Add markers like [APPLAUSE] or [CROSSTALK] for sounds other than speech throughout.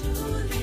to the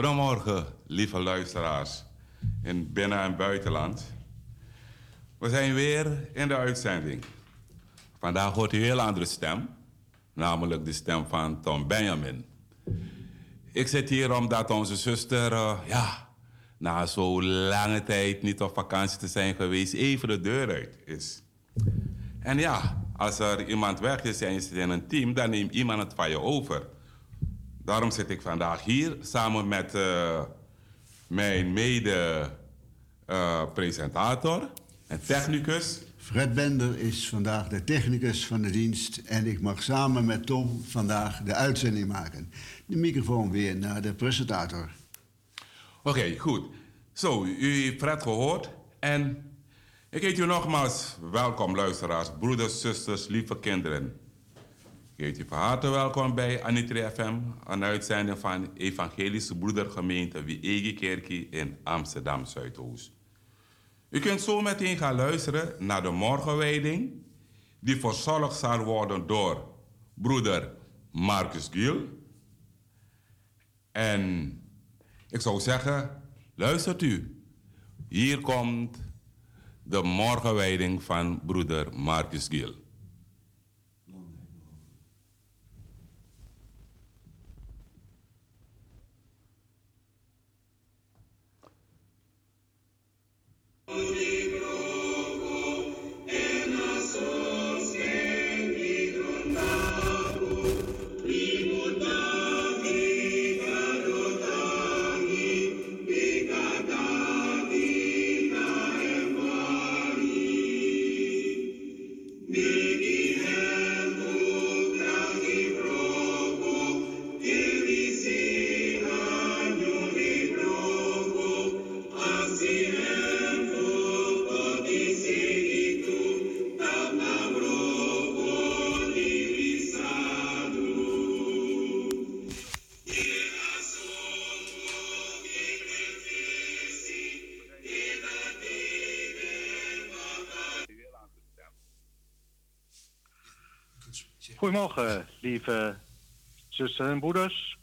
Goedemorgen, lieve luisteraars in binnen- en buitenland. We zijn weer in de uitzending. Vandaag hoort u een heel andere stem, namelijk de stem van Tom Benjamin. Ik zit hier omdat onze zuster, uh, ja, na zo'n lange tijd niet op vakantie te zijn geweest, even de deur uit is. En ja, als er iemand weg is en je zit in een team, dan neemt iemand het van je over. Daarom zit ik vandaag hier samen met uh, mijn mede-presentator. En technicus? Fred Bender is vandaag de technicus van de dienst en ik mag samen met Tom vandaag de uitzending maken. De microfoon weer naar de presentator. Oké, goed. Zo, u heeft Fred gehoord en ik heet u nogmaals welkom luisteraars, broeders, zusters, lieve kinderen. Ik van harte welkom bij Anitri FM, een uitzending van Evangelische Broedergemeente Wiege Kerkie in Amsterdam Zuidoost. U kunt zo meteen gaan luisteren naar de morgenwijding, die verzorgd zal worden door broeder Marcus Giel. En ik zou zeggen, luistert u. Hier komt de morgenwijding van broeder Marcus Giel. Goedemorgen, lieve zusters en broeders.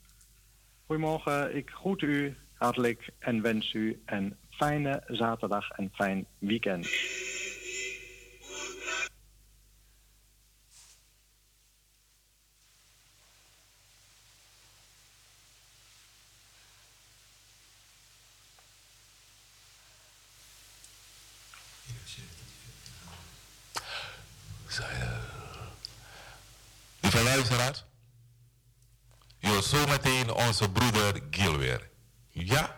Goedemorgen, ik groet u hartelijk en wens u een fijne zaterdag en fijn weekend. luisteraars. Je zo meteen onze broeder Gil weer. Ja?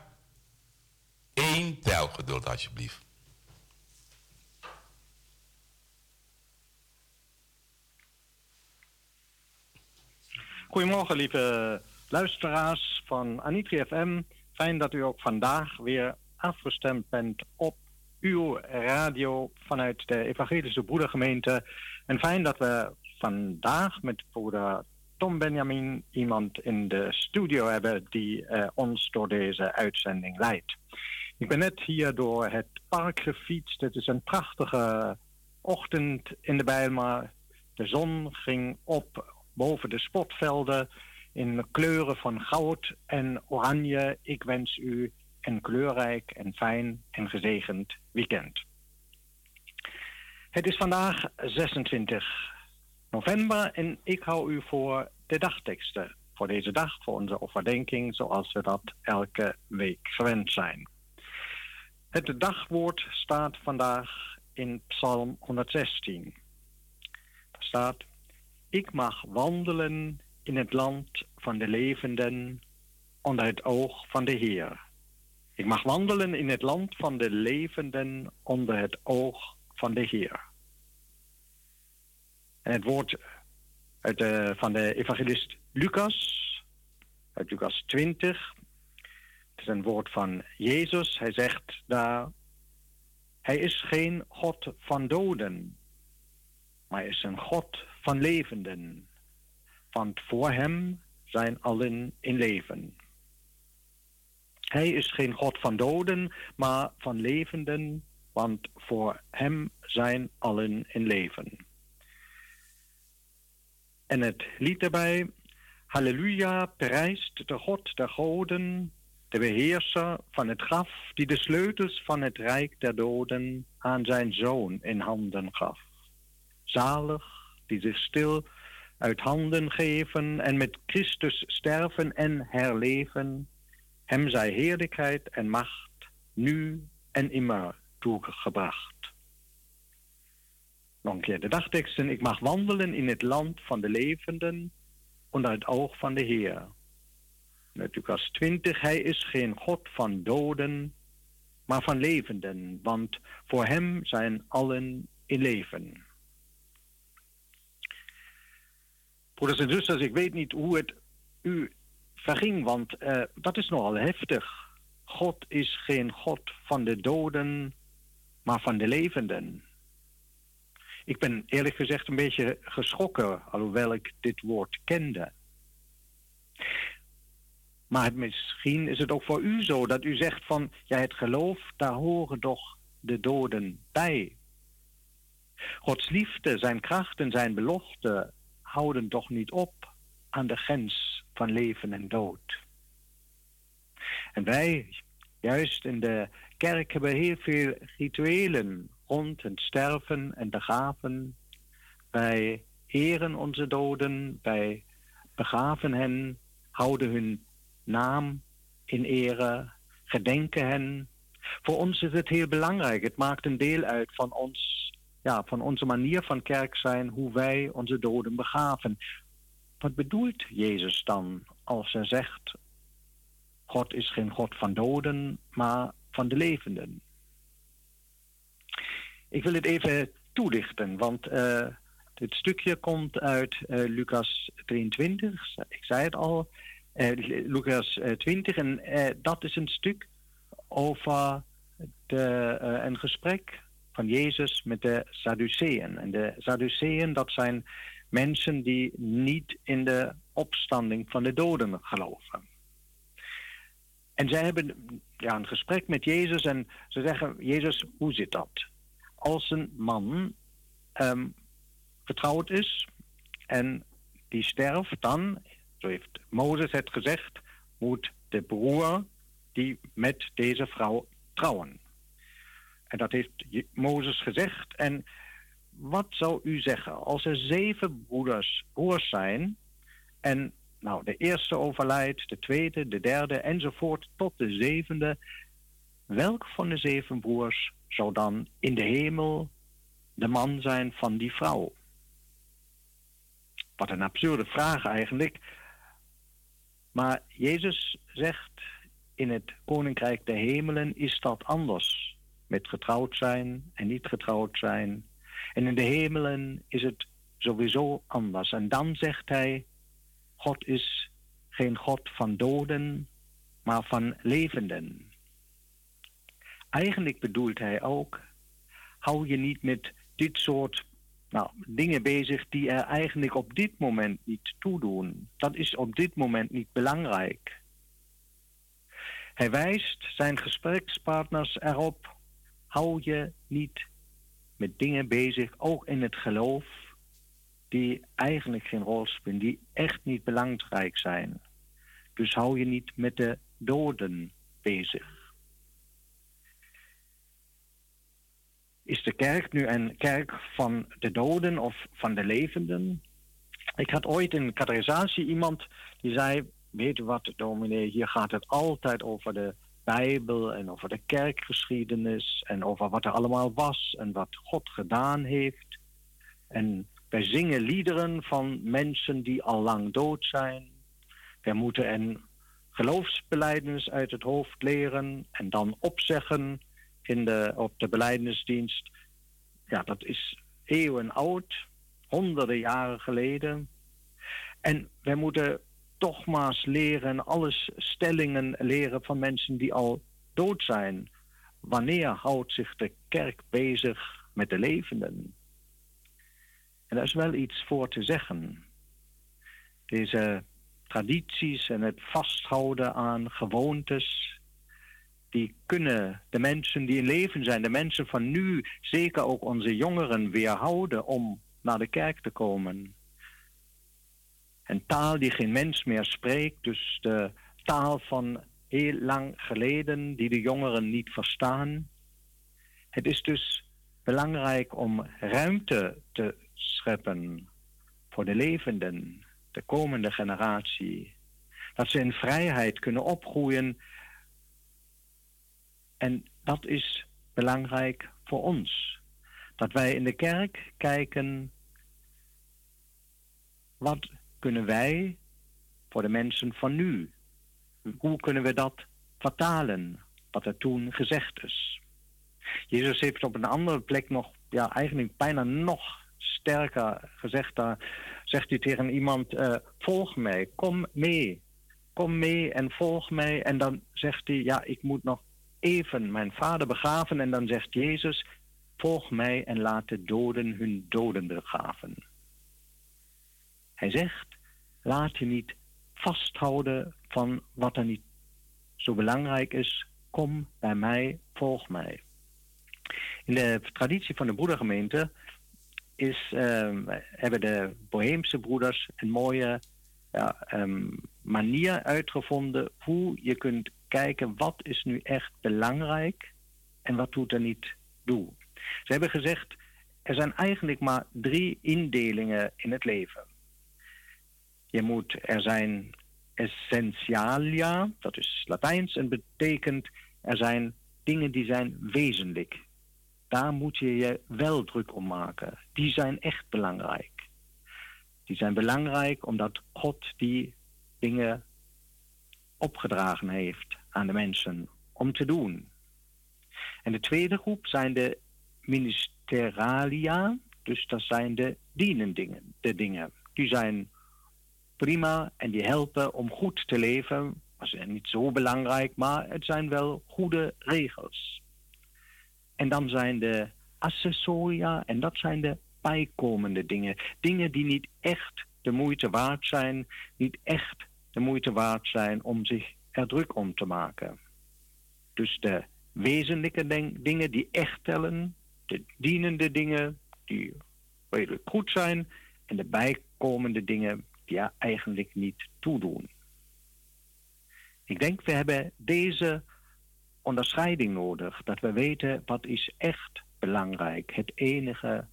Eén tel geduld alsjeblieft. Goedemorgen lieve luisteraars van Anitri FM. Fijn dat u ook vandaag weer afgestemd bent op uw radio vanuit de Evangelische Broedergemeente. En fijn dat we vandaag met broeder Tom Benjamin iemand in de studio hebben die uh, ons door deze uitzending leidt. Ik ben net hier door het park gefietst. Het is een prachtige ochtend in de Bijlmer. De zon ging op boven de spotvelden in kleuren van goud en oranje. Ik wens u een kleurrijk en fijn en gezegend weekend. Het is vandaag 26 november. En ik hou u voor de dagteksten voor deze dag, voor onze overdenking, zoals we dat elke week gewend zijn. Het dagwoord staat vandaag in Psalm 116. Daar staat: Ik mag wandelen in het land van de levenden onder het oog van de Heer. Ik mag wandelen in het land van de levenden onder het oog van de Heer. En het woord uit van de evangelist Lucas, uit Lucas 20. Het is een woord van Jezus. Hij zegt daar, hij is geen God van doden, maar is een God van levenden. Want voor hem zijn allen in leven. Hij is geen God van doden, maar van levenden, want voor hem zijn allen in leven. En het lied erbij, Halleluja, prijst de God der goden, de beheerser van het graf, die de sleutels van het rijk der doden aan zijn zoon in handen gaf. Zalig, die zich stil uit handen geven en met Christus sterven en herleven, hem zij heerlijkheid en macht, nu en immer toegebracht. Nog een keer de dagteksten. Ik mag wandelen in het land van de levenden onder het oog van de Heer. Met Lucas 20. Hij is geen God van doden, maar van levenden, want voor Hem zijn allen in leven. Broeders en zusters, ik weet niet hoe het u verging, want uh, dat is nogal heftig. God is geen God van de doden, maar van de levenden. Ik ben eerlijk gezegd een beetje geschrokken, alhoewel ik dit woord kende. Maar misschien is het ook voor u zo dat u zegt van, ja, het geloof, daar horen toch de doden bij. Gods liefde, zijn kracht en zijn belofte houden toch niet op aan de grens van leven en dood. En wij, juist in de kerk, hebben heel veel rituelen het sterven en begraven. Wij eren onze doden, wij begraven hen, houden hun naam in ere, gedenken hen. Voor ons is het heel belangrijk. Het maakt een deel uit van ons, ja, van onze manier van kerk zijn, hoe wij onze doden begraven. Wat bedoelt Jezus dan als hij zegt: God is geen God van doden, maar van de levenden? Ik wil het even toelichten, want dit stukje komt uit uh, Lucas 23. Ik zei het al, uh, Lucas 20. En dat is een stuk over de, een gesprek van Jezus met de Sadduceeën. En de Sadduceeën, dat zijn mensen die niet in de opstanding van de doden geloven. En zij hebben ja, een gesprek met Jezus en ze zeggen: Jezus, hoe zit dat? Als een man um, getrouwd is en die sterft, dan, zo heeft Mozes het gezegd, moet de broer die met deze vrouw trouwen. En dat heeft Mozes gezegd. En wat zou u zeggen als er zeven broeders, broers zijn en nou, de eerste overlijdt, de tweede, de derde enzovoort tot de zevende. Welk van de zeven broers zou dan in de hemel de man zijn van die vrouw? Wat een absurde vraag eigenlijk. Maar Jezus zegt, in het koninkrijk der hemelen is dat anders. Met getrouwd zijn en niet getrouwd zijn. En in de hemelen is het sowieso anders. En dan zegt hij, God is geen God van doden, maar van levenden. Eigenlijk bedoelt hij ook, hou je niet met dit soort nou, dingen bezig die er eigenlijk op dit moment niet toedoen. Dat is op dit moment niet belangrijk. Hij wijst zijn gesprekspartners erop, hou je niet met dingen bezig, ook in het geloof, die eigenlijk geen rol spelen, die echt niet belangrijk zijn. Dus hou je niet met de doden bezig. Is de kerk nu een kerk van de doden of van de levenden? Ik had ooit in categorisatie iemand die zei: Weet u wat, dominee, hier gaat het altijd over de Bijbel en over de kerkgeschiedenis en over wat er allemaal was en wat God gedaan heeft. En wij zingen liederen van mensen die al lang dood zijn. Wij moeten een geloofsbelijdenis uit het hoofd leren en dan opzeggen in de, op de belijdenisdienst. Ja, dat is eeuwen oud, honderden jaren geleden. En wij moeten toch leren, alles stellingen leren van mensen die al dood zijn. Wanneer houdt zich de kerk bezig met de levenden? En daar is wel iets voor te zeggen. Deze tradities en het vasthouden aan gewoontes, die kunnen de mensen die in leven zijn, de mensen van nu, zeker ook onze jongeren, weerhouden om naar de kerk te komen. Een taal die geen mens meer spreekt, dus de taal van heel lang geleden, die de jongeren niet verstaan. Het is dus belangrijk om ruimte te scheppen voor de levenden, de komende generatie. Dat ze in vrijheid kunnen opgroeien. En dat is belangrijk voor ons. Dat wij in de kerk kijken, wat kunnen wij voor de mensen van nu, hoe kunnen we dat vertalen? wat er toen gezegd is. Jezus heeft op een andere plek nog, ja, eigenlijk bijna nog sterker gezegd. Daar zegt hij tegen iemand: uh, Volg mij, kom mee. Kom mee en volg mij. En dan zegt hij: Ja, ik moet nog even mijn vader begraven. En dan zegt Jezus: Volg mij en laat de doden hun doden begraven. Hij zegt: Laat je niet vasthouden van wat er niet zo belangrijk is. Kom bij mij, volg mij. In de traditie van de broedergemeente is, uh, hebben de Boheemse broeders een mooie ja, um, manier uitgevonden hoe je kunt kijken wat is nu echt belangrijk en wat doet er niet toe. Ze hebben gezegd, er zijn eigenlijk maar drie indelingen in het leven. Je moet, er zijn essentialia, dat is Latijns en betekent er zijn dingen die zijn wezenlijk. Daar moet je je wel druk om maken. Die zijn echt belangrijk. Die zijn belangrijk omdat God die dingen opgedragen heeft aan de mensen om te doen. En de tweede groep zijn de ministeralia, dus dat zijn de dienendingen, de dingen. Die zijn prima en die helpen om goed te leven. Dat is niet zo belangrijk, maar het zijn wel goede regels. En dan zijn de accessoria en dat zijn de bijkomende dingen. Dingen die niet echt de moeite waard zijn, niet echt de moeite waard zijn om zich er druk om te maken. Dus de wezenlijke dingen die echt tellen, de dienende dingen die redelijk goed zijn en de bijkomende dingen die eigenlijk niet toedoen. Ik denk we hebben deze onderscheiding nodig, dat we weten wat is echt belangrijk. Het enige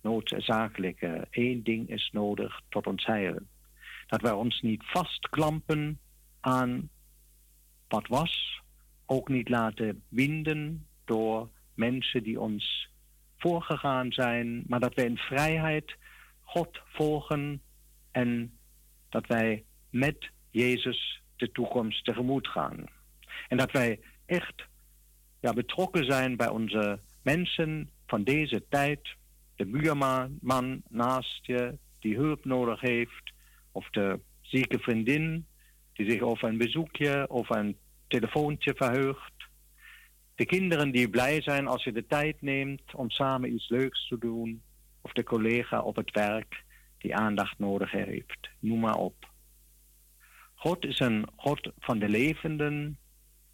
noodzakelijke, één ding is nodig tot ons heil. Dat wij ons niet vastklampen aan wat was, ook niet laten winden door mensen die ons voorgegaan zijn, maar dat wij in vrijheid God volgen en dat wij met Jezus de toekomst tegemoet gaan. En dat wij echt ja, betrokken zijn bij onze mensen van deze tijd. De buurman naast je die hulp nodig heeft. Of de zieke vriendin die zich over een bezoekje of een telefoontje verheugt. De kinderen die blij zijn als je de tijd neemt om samen iets leuks te doen. Of de collega op het werk die aandacht nodig heeft. Noem maar op. God is een God van de levenden.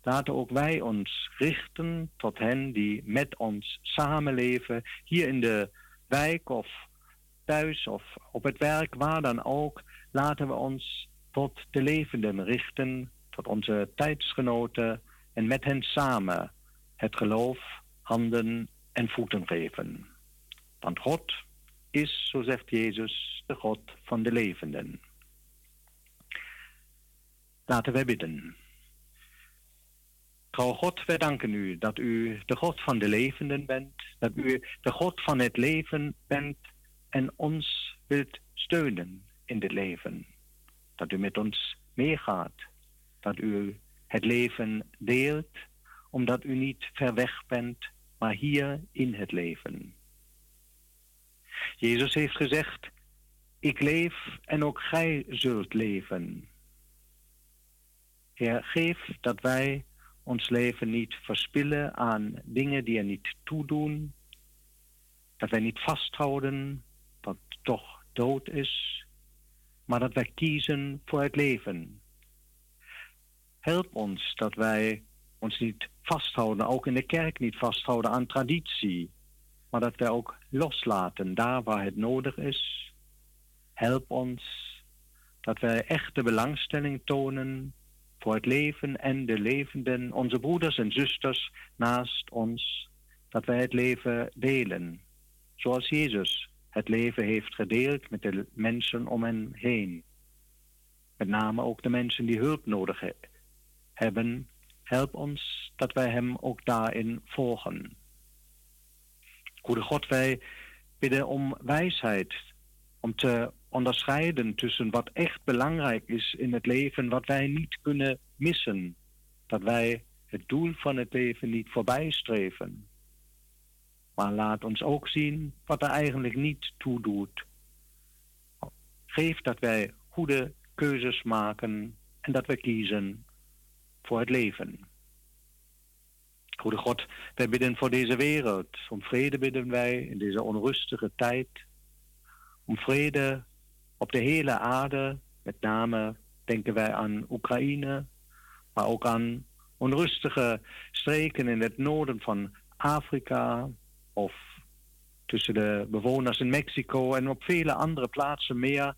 Laten ook wij ons richten tot hen die met ons samenleven, hier in de wijk of thuis of op het werk, waar dan ook. Laten we ons tot de levenden richten, tot onze tijdsgenoten en met hen samen het geloof handen en voeten geven. Want God is, zo zegt Jezus, de God van de levenden. Laten wij bidden. Trouw God, wij danken u dat u de God van de levenden bent, dat u de God van het leven bent en ons wilt steunen in dit leven. Dat u met ons meegaat, dat u het leven deelt, omdat u niet ver weg bent, maar hier in het leven. Jezus heeft gezegd, ik leef en ook gij zult leven. Heer, geef dat wij ons leven niet verspillen aan dingen die er niet toedoen. Dat wij niet vasthouden wat toch dood is, maar dat wij kiezen voor het leven. Help ons dat wij ons niet vasthouden, ook in de kerk niet vasthouden aan traditie, maar dat wij ook loslaten daar waar het nodig is. Help ons dat wij echte belangstelling tonen voor het leven en de levenden, onze broeders en zusters naast ons, dat wij het leven delen, zoals Jezus het leven heeft gedeeld met de mensen om hen heen. Met name ook de mensen die hulp nodig hebben. Help ons dat wij Hem ook daarin volgen. Goede God, wij bidden om wijsheid, om te onderscheiden tussen wat echt belangrijk is in het leven, wat wij niet kunnen missen. Dat wij het doel van het leven niet voorbij streven. Maar laat ons ook zien wat er eigenlijk niet toe doet. Geef dat wij goede keuzes maken en dat we kiezen voor het leven. Goede God, wij bidden voor deze wereld. Om vrede bidden wij in deze onrustige tijd. Om vrede op de hele aarde. Met name denken wij aan Oekraïne, maar ook aan onrustige streken in het noorden van Afrika of tussen de bewoners in Mexico en op vele andere plaatsen meer.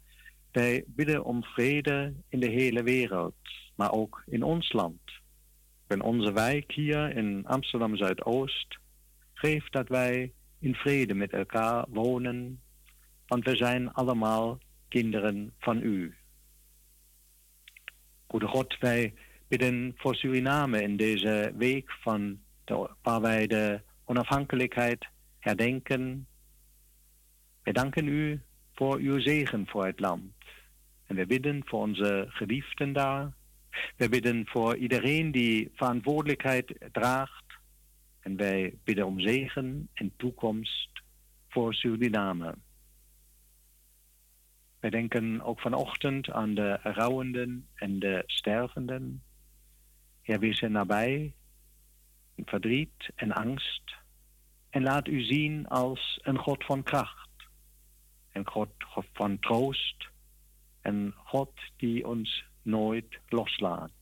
Wij bidden om vrede in de hele wereld, maar ook in ons land. In onze wijk hier in Amsterdam Zuidoost geeft dat wij in vrede met elkaar wonen, want we zijn allemaal kinderen van u. Goede God, wij bidden voor Suriname in deze week van de, waar wij de onafhankelijkheid herdenken. Wij danken u voor uw zegen voor het land. En we bidden voor onze geliefden daar. We bidden voor iedereen die verantwoordelijkheid draagt. En wij bidden om zegen en toekomst voor Suriname. Wij denken ook vanochtend aan de rouwenden en de stervenden. Heer, wees nabij verdriet en angst. En laat u zien als een God van kracht. Een God van troost. En God die ons nooit loslaat.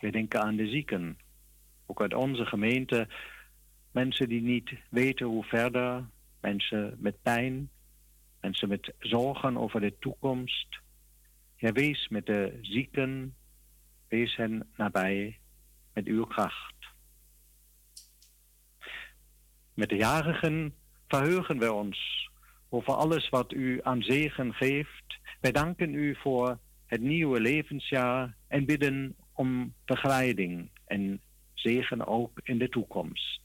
We denken aan de zieken. Ook uit onze gemeente. Mensen die niet weten hoe verder. Mensen met pijn. Mensen met zorgen over de toekomst. Heer, wees met de zieken. Wees hen nabij met uw kracht. Met de jarigen verheugen we ons over alles wat u aan zegen geeft. Wij danken u voor het nieuwe levensjaar en bidden om begeleiding en zegen ook in de toekomst.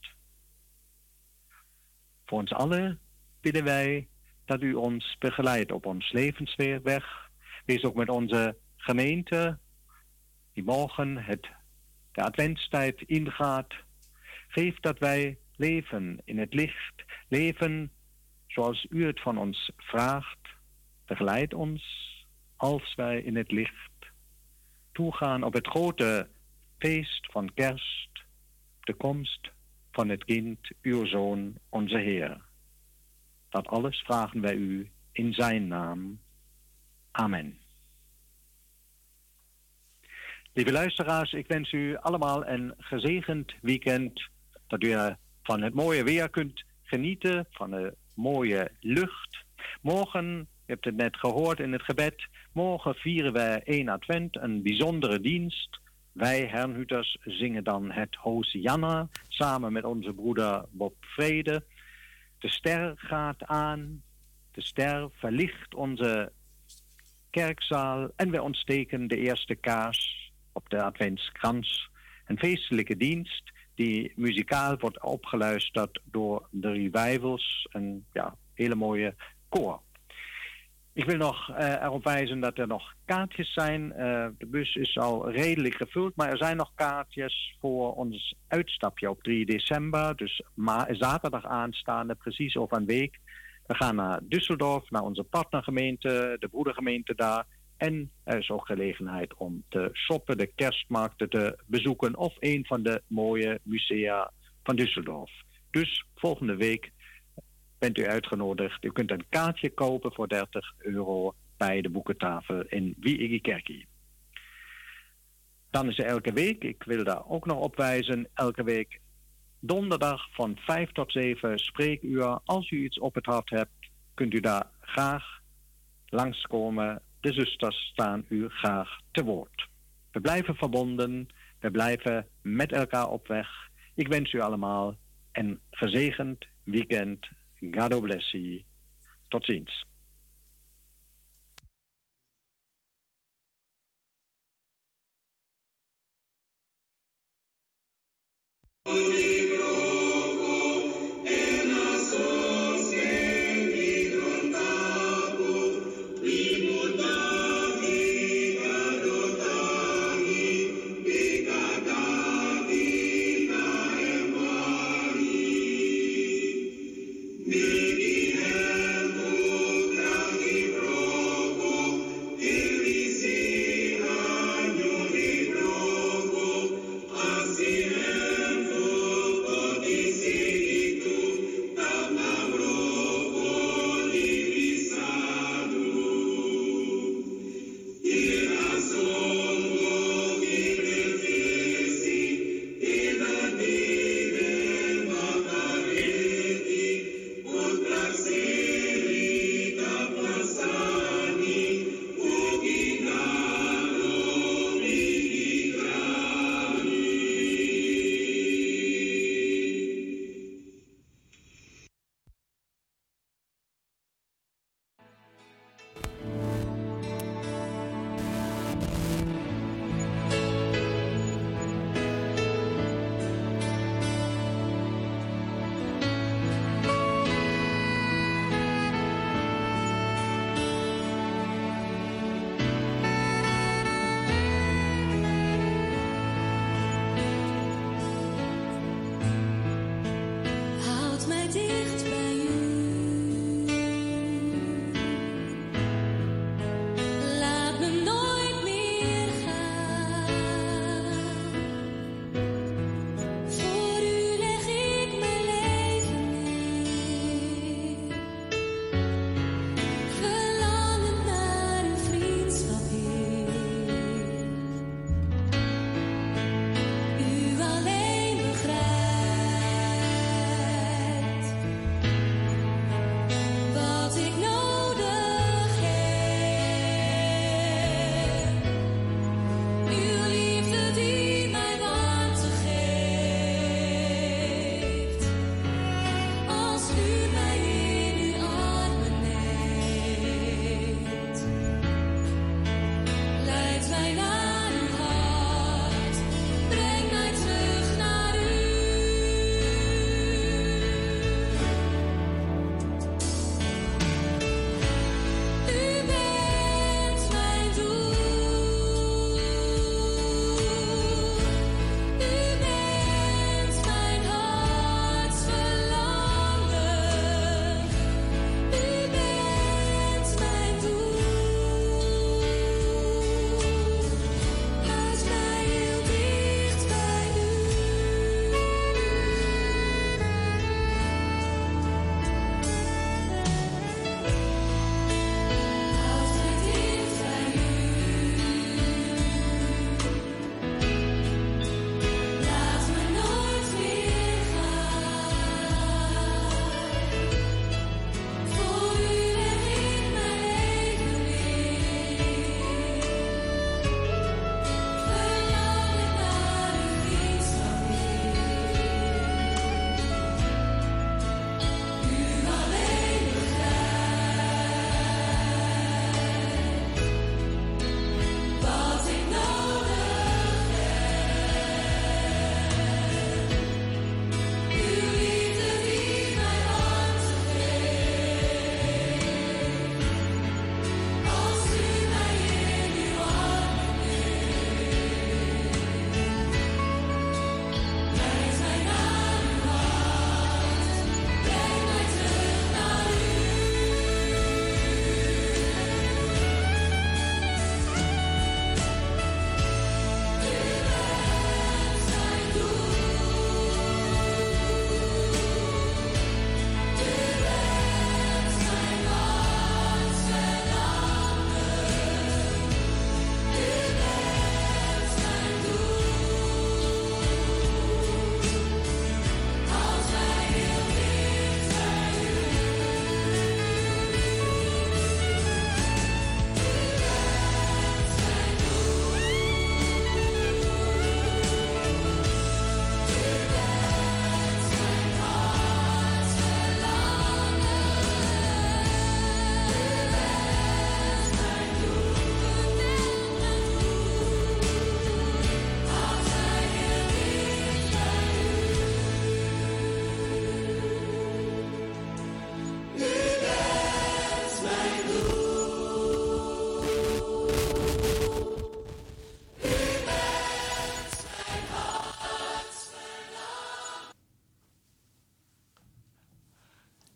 Voor ons allen bidden wij dat u ons begeleidt op ons levensweg. Wees ook met onze gemeente, die morgen het, de adventstijd ingaat. Geef dat wij leven in het licht, leven zoals u het van ons vraagt. Begeleid ons als wij in het licht toegaan op het grote feest van kerst, de komst van het kind, uw zoon, onze Heer. Dat alles vragen wij u in zijn naam. Amen. Lieve luisteraars, ik wens u allemaal een gezegend weekend. Dat u van het mooie weer kunt genieten, van de mooie lucht. Morgen, je hebt het net gehoord in het gebed, morgen vieren wij 1 Advent, een bijzondere dienst. Wij Hernhuters zingen dan het Hosianna samen met onze broeder Bob Vrede. De ster gaat aan, de ster verlicht onze kerkzaal en wij ontsteken de eerste kaars op de Adventskrans. Een feestelijke dienst die muzikaal wordt opgeluisterd door de revivals. Een ja, hele mooie koor. Ik wil nog uh, erop wijzen dat er nog kaartjes zijn. Uh, de bus is al redelijk gevuld, maar er zijn nog kaartjes voor ons uitstapje op 3 december. Dus zaterdag aanstaande, precies over een week. We gaan naar Düsseldorf, naar onze partnergemeente, de broedergemeente daar. En er is ook gelegenheid om te shoppen, de kerstmarkten te bezoeken of een van de mooie musea van Düsseldorf. Dus volgende week bent u uitgenodigd. U kunt een kaartje kopen voor 30 euro bij de boekentafel in Wiegikerkie. Dan is er elke week, ik wil daar ook nog op wijzen, elke week donderdag van 5 tot 7 spreekuur. Als u iets op het hart hebt, kunt u daar graag langskomen de zusters staan u graag te woord. We blijven verbonden, we blijven met elkaar op weg. Ik wens u allemaal een gezegend weekend. God bless you. Tot ziens.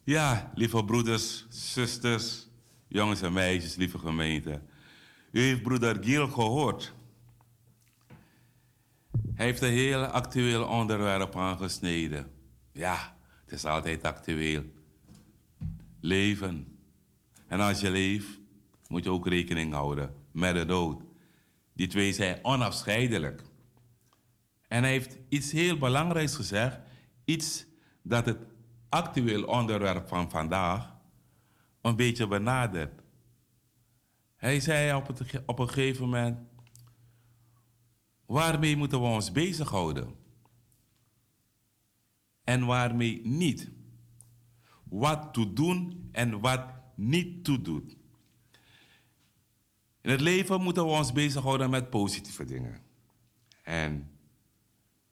Ja, lieve broeders, zusters, jongens en meisjes, lieve gemeente. U heeft broeder Giel gehoord. Hij heeft een heel actueel onderwerp aangesneden. Ja, het is altijd actueel. Leven. En als je leeft, moet je ook rekening houden met de dood. Die twee zijn onafscheidelijk. En hij heeft iets heel belangrijks gezegd. Iets dat het actueel onderwerp van vandaag een beetje benadert. Hij zei op, op een gegeven moment: waarmee moeten we ons bezighouden? En waarmee niet? Wat te doen en wat niet te doen. In het leven moeten we ons bezighouden met positieve dingen. En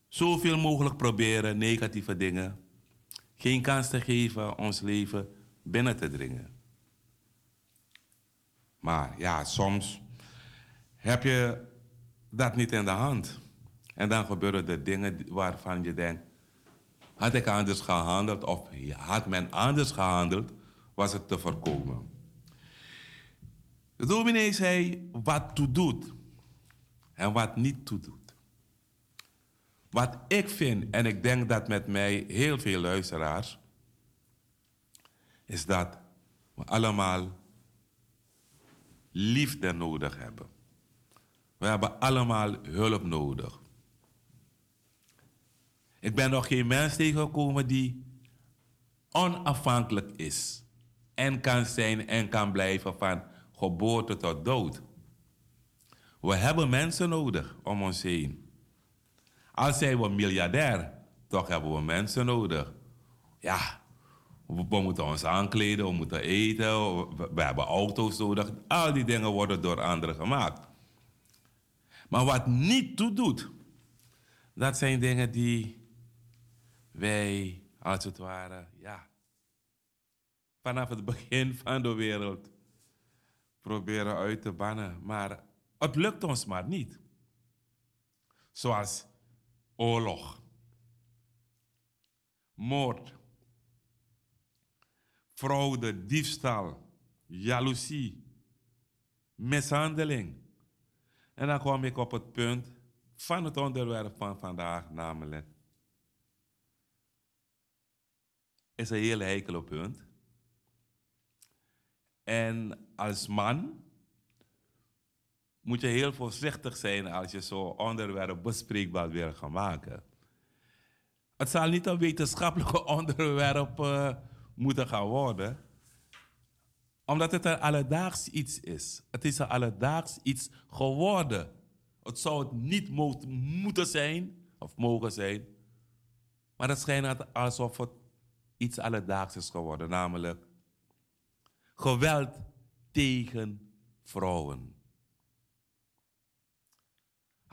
zoveel mogelijk proberen negatieve dingen geen kans te geven ons leven binnen te dringen. Maar ja, soms heb je dat niet in de hand. En dan gebeuren er dingen waarvan je denkt, had ik anders gehandeld of had men anders gehandeld, was het te voorkomen. De dominee zei wat toe doet en wat niet toe doet. Wat ik vind, en ik denk dat met mij heel veel luisteraars, is dat we allemaal liefde nodig hebben. We hebben allemaal hulp nodig. Ik ben nog geen mens tegengekomen die onafhankelijk is en kan zijn en kan blijven van geboorte tot dood. We hebben mensen nodig om ons heen. Als zijn we miljardair, toch hebben we mensen nodig. Ja, we, moeten ons aankleden, we moeten eten, we, we hebben auto's nodig. Al die dingen worden door anderen gemaakt. Maar wat niet toe doet, dat zijn dingen die wij als het ware, ja, vanaf het begin van de wereld proberen uit te bannen. Maar het lukt ons maar niet. Zoals oorlog, moord, fraude, diefstal, jaloezie, mishandeling. En dan kwam ik op het punt van het onderwerp van vandaag, namelijk. Is een heel heikel punt. En als man moet je heel voorzichtig zijn als je zo'n onderwerp bespreekbaar wil gaan maken. Het zal niet een wetenschappelijk [LAUGHS] onderwerp uh, moeten gaan worden, omdat het een alledaags iets is. Het is een alledaags iets geworden. Het zou het niet moeten zijn, of mogen zijn, maar het schijnt alsof het iets alledaags is geworden, namelijk geweld tegen vrouwen.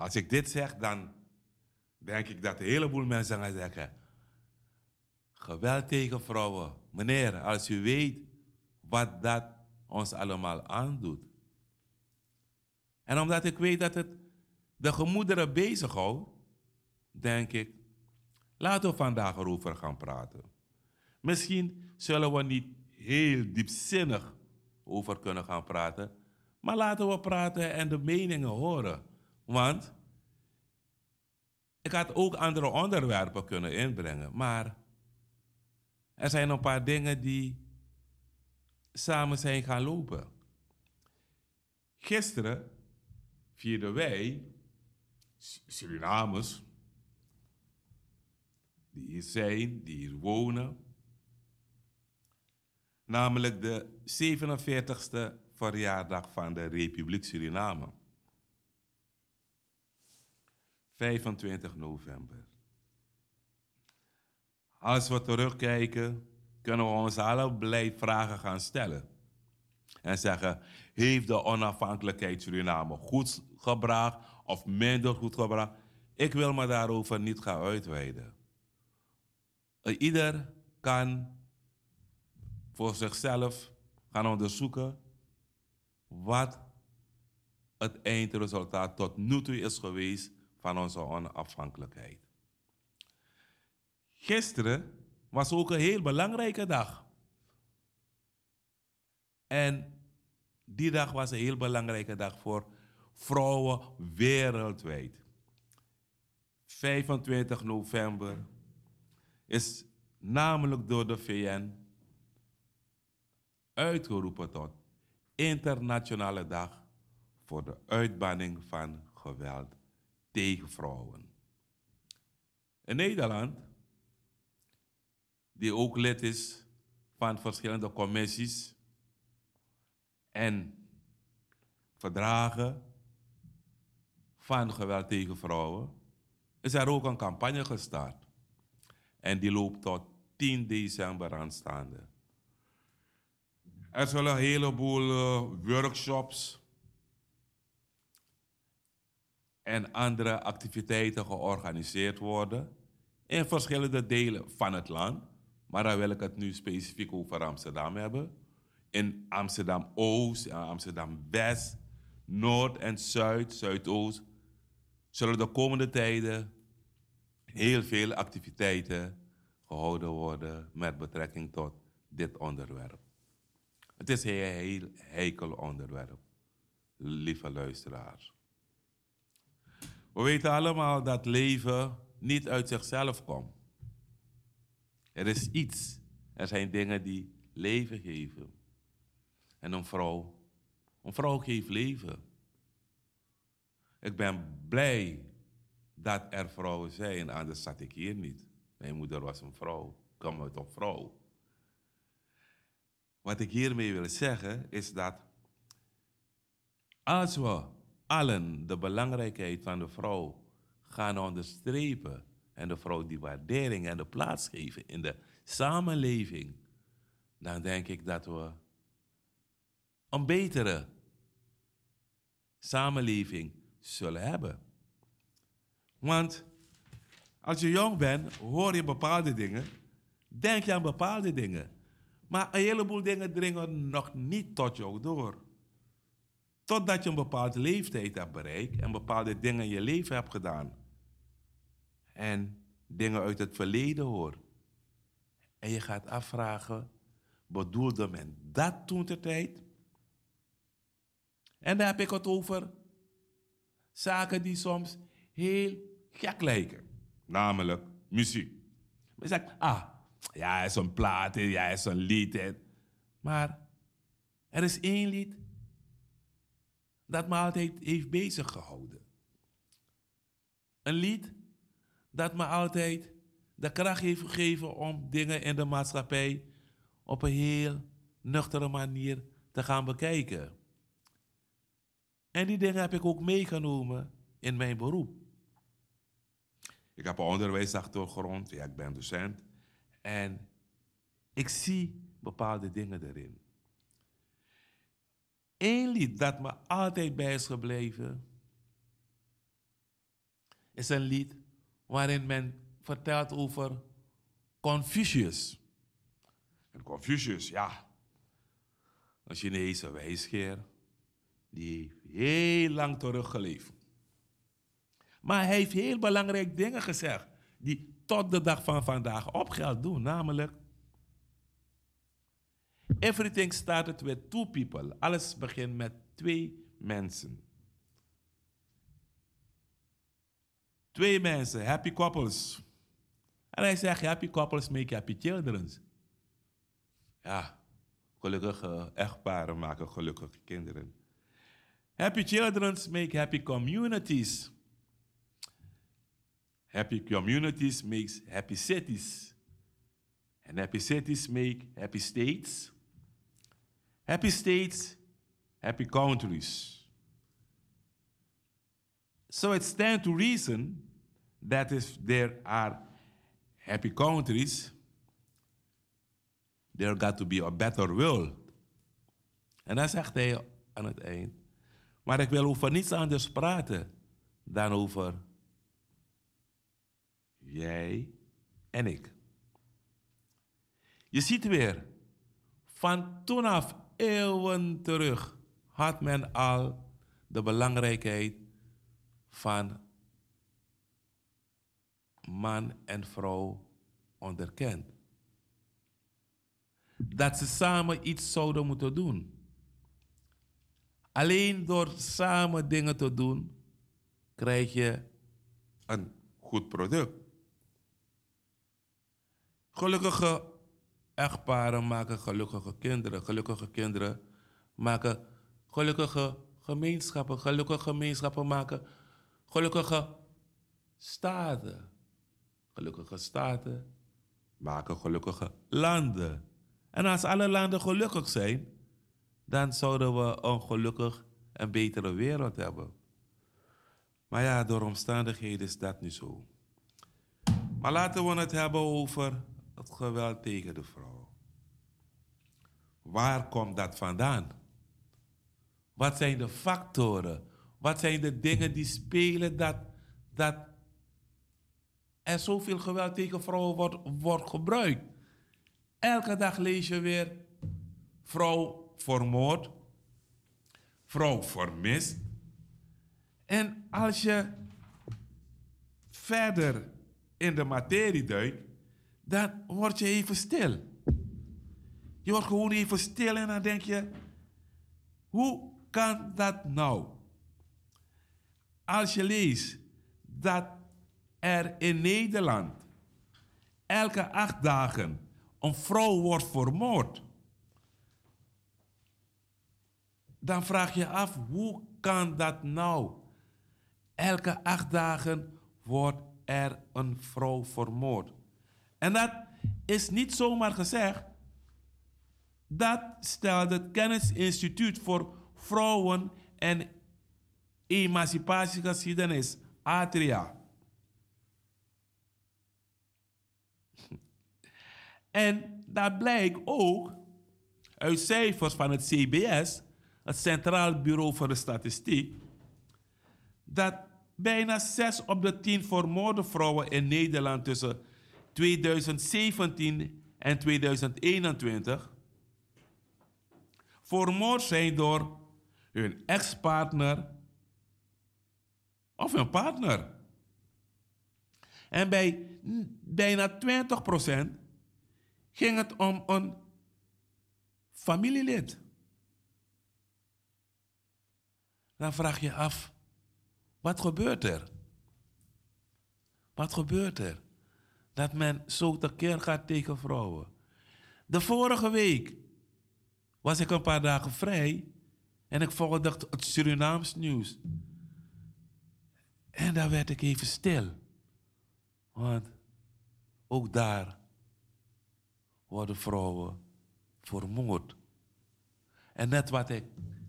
Als ik dit zeg, dan denk ik dat een heleboel mensen gaan zeggen: geweld tegen vrouwen. Meneer, als u weet wat dat ons allemaal aandoet. En omdat ik weet dat het de gemoederen bezighoudt, denk ik, laten we vandaag erover gaan praten. Misschien zullen we niet heel diepzinnig over kunnen gaan praten, maar laten we praten en de meningen horen. Want ik had ook andere onderwerpen kunnen inbrengen, maar er zijn een paar dingen die samen zijn gaan lopen. Gisteren vierden wij, Surinamers, die hier zijn, die hier wonen, namelijk de 47ste verjaardag van de Republiek Suriname. 25 november. Als we terugkijken, kunnen we ons alle blij vragen gaan stellen. En zeggen, heeft de onafhankelijkheid Suriname goed gebracht of minder goed gebracht? Ik wil me daarover niet gaan uitweiden. Ieder kan voor zichzelf gaan onderzoeken wat het eindresultaat tot nu toe is geweest van onze onafhankelijkheid. Gisteren was ook een heel belangrijke dag. En die dag was een heel belangrijke dag voor vrouwen wereldwijd. 25 november is namelijk door de VN uitgeroepen tot Internationale Dag voor de uitbanning van geweld tegen vrouwen. In Nederland, die ook lid is van verschillende commissies en verdragen van geweld tegen vrouwen, is er ook een campagne gestart. En die loopt tot 10 december aanstaande. Er zullen een heleboel uh, workshops en andere activiteiten georganiseerd worden in verschillende delen van het land. Maar dan wil ik het nu specifiek over Amsterdam hebben. In Amsterdam Oost, Amsterdam West, Noord en Zuid, Zuidoost zullen de komende tijden heel veel activiteiten gehouden worden met betrekking tot dit onderwerp. Het is een heel heikel onderwerp, lieve luisteraars. We weten allemaal dat leven niet uit zichzelf komt. Er is iets. Er zijn dingen die leven geven. En een vrouw, een vrouw geeft leven. Ik ben blij dat er vrouwen zijn, anders zat ik hier niet. Mijn moeder was een vrouw, kwam uit een vrouw. Wat ik hiermee wil zeggen is dat als we allen de belangrijkheid van de vrouw gaan onderstrepen en de vrouw die waardering en de plaats geven in de samenleving, dan denk ik dat we een betere samenleving zullen hebben. Want als je jong bent, hoor je bepaalde dingen, denk je aan bepaalde dingen. Maar een heleboel dingen dringen nog niet tot jou door. Totdat je een bepaalde leeftijd hebt bereikt en bepaalde dingen in je leven hebt gedaan. En dingen uit het verleden hoort. En je gaat afvragen, bedoelde men dat toen de tijd? En daar heb ik het over zaken die soms heel gek lijken. Namelijk muziek. Men zegt, ah, ja, is een plaat, ja, is een lied. Maar er is één lied dat me altijd heeft bezig gehouden. Een lied dat me altijd de kracht heeft gegeven om dingen in de maatschappij op een heel nuchtere manier te gaan bekijken. En die dingen heb ik ook meegenomen in mijn beroep. Ik heb een onderwijsachtergrond, ja, ik ben docent. En ik zie bepaalde dingen erin. Eén lied dat me altijd bij is gebleven, is een lied waarin men vertelt over Confucius. En Confucius, ja, een Chinese wijsgeer, die heel lang teruggeleefd. Maar hij heeft heel belangrijke dingen gezegd, die tot de dag van vandaag op geld doen, namelijk Everything started with two people. Alles begint met twee mensen. Twee mensen, happy couples. En hij zegt, happy couples make happy children. Ja, gelukkige echtparen maken gelukkige kinderen. Happy children make happy communities. Happy communities makes happy cities. And happy cities make happy states. Happy states, happy countries. So it stands to reason that if there are happy countries, there got to be a better world. En dan zegt hij aan het eind, maar ik wil over niets anders praten dan over jij en ik. Je ziet weer, van toen af, eeuwen terug, had men al de belangrijkheid van man en vrouw onderkend. Dat ze samen iets zouden moeten doen. Alleen door samen dingen te doen, krijg je een goed product. Gelukkige echtparen maken gelukkige kinderen. Gelukkige kinderen maken gelukkige gemeenschappen. Gelukkige gemeenschappen maken gelukkige staten. Gelukkige staten maken gelukkige landen. En als alle landen gelukkig zijn, dan zouden we een gelukkig en betere wereld hebben. Maar ja, door omstandigheden is dat niet zo. Maar laten we het hebben over het geweld tegen de vrouw. Waar komt dat vandaan? Wat zijn de factoren? Wat zijn de dingen die spelen dat, dat er zoveel geweld tegen vrouwen wordt, wordt gebruikt? Elke dag lees je weer vrouw vermoord, vrouw vermist. En als je verder in de materie duikt, dan word je even stil. Je wordt gewoon even stil en dan denk je, hoe kan dat nou? Als je leest dat er in Nederland elke acht dagen een vrouw wordt vermoord, dan vraag je af, hoe kan dat nou? Elke acht dagen wordt er een vrouw vermoord. En dat is niet zomaar gezegd. Dat stelt het Kennisinstituut voor Vrouwen en Emancipatiegeschiedenis, Atria. En dat blijkt ook uit cijfers van het CBS, het Centraal Bureau voor de Statistiek, dat bijna 6 op de 10 vermoorde vrouwen in Nederland tussen 2017 en 2021 vermoord zijn door hun ex-partner of hun partner. En bij bijna 20% ging het om een familielid. Dan vraag je af, wat gebeurt er? Wat gebeurt er? Dat men zo tekeer gaat tegen vrouwen. De vorige week was ik een paar dagen vrij en ik volgde het Surinaams nieuws. En daar werd ik even stil. Want ook daar worden vrouwen vermoord. En net wat ik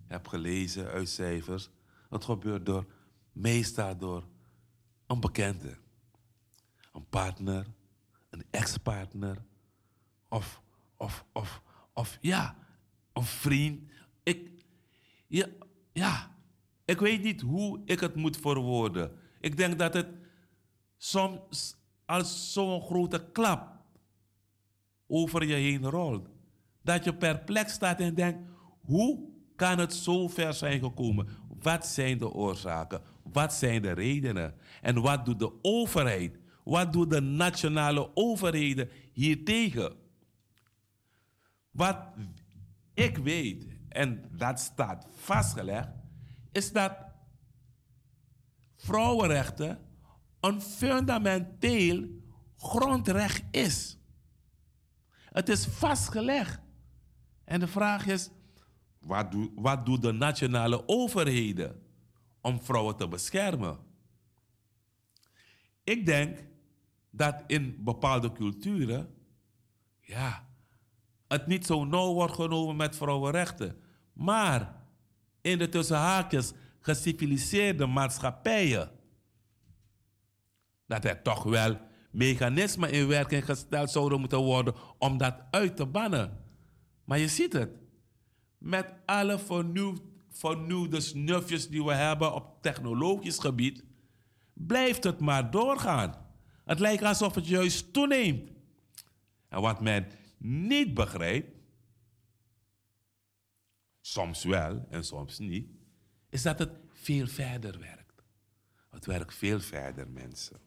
heb gelezen uit cijfers, het gebeurt door, meestal door een bekende. Een partner, een ex-partner, of, of, of, of ja, een vriend. Ik, ja, ja, ik weet niet hoe ik het moet verwoorden. Ik denk dat het soms als zo'n grote klap over je heen rolt. Dat je perplex staat en denkt, hoe kan het zo ver zijn gekomen? Wat zijn de oorzaken? Wat zijn de redenen? En wat doet de overheid? Wat doen de nationale overheden hiertegen? Wat ik weet, en dat staat vastgelegd, is dat vrouwenrechten een fundamenteel grondrecht is. Het is vastgelegd. En de vraag is, wat, doet wat doen de nationale overheden om vrouwen te beschermen? Ik denk dat in bepaalde culturen, ja, het niet zo nauw wordt genomen met vrouwenrechten. Maar in de tussenhaakjes geciviliseerde maatschappijen, dat er toch wel mechanismen in werking gesteld zouden moeten worden om dat uit te bannen. Maar je ziet het. Met alle vernieuwd, vernieuwde snufjes die we hebben op technologisch gebied, blijft het maar doorgaan. Het lijkt alsof het juist toeneemt. En wat men niet begrijpt, soms wel en soms niet, is dat het veel verder werkt. Het werkt veel verder, mensen.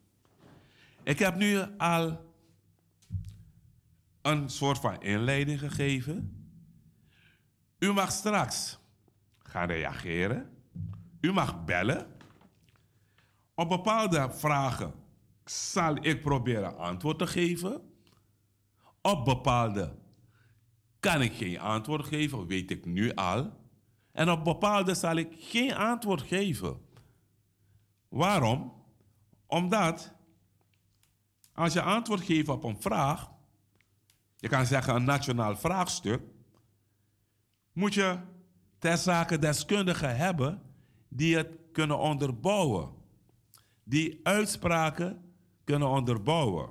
Ik heb nu al een soort van inleiding gegeven. U mag straks gaan reageren. U mag bellen. Op bepaalde vragen zal ik proberen antwoord te geven. Op bepaalde kan ik geen antwoord geven, weet ik nu al. En op bepaalde zal ik geen antwoord geven. Waarom? Omdat als je antwoord geeft op een vraag, je kan zeggen een nationaal vraagstuk, moet je ter zake deskundigen hebben die het kunnen onderbouwen. Die uitspraken kunnen onderbouwen.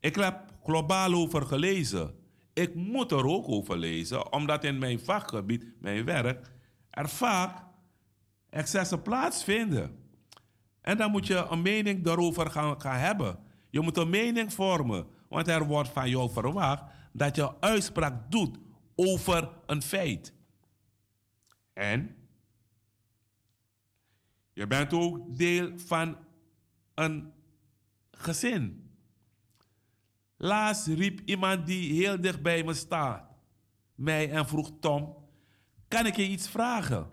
Ik heb globaal over gelezen. Ik moet er ook over lezen, omdat in mijn vakgebied, mijn werk, er vaak excessen plaatsvinden. En dan moet je een mening daarover gaan, gaan hebben. Je moet een mening vormen, want er wordt van jou verwacht dat je uitspraak doet over een feit. En je bent ook deel van een gezin. Laatst riep iemand die heel dicht bij me staat, mij en vroeg Tom, kan ik je iets vragen?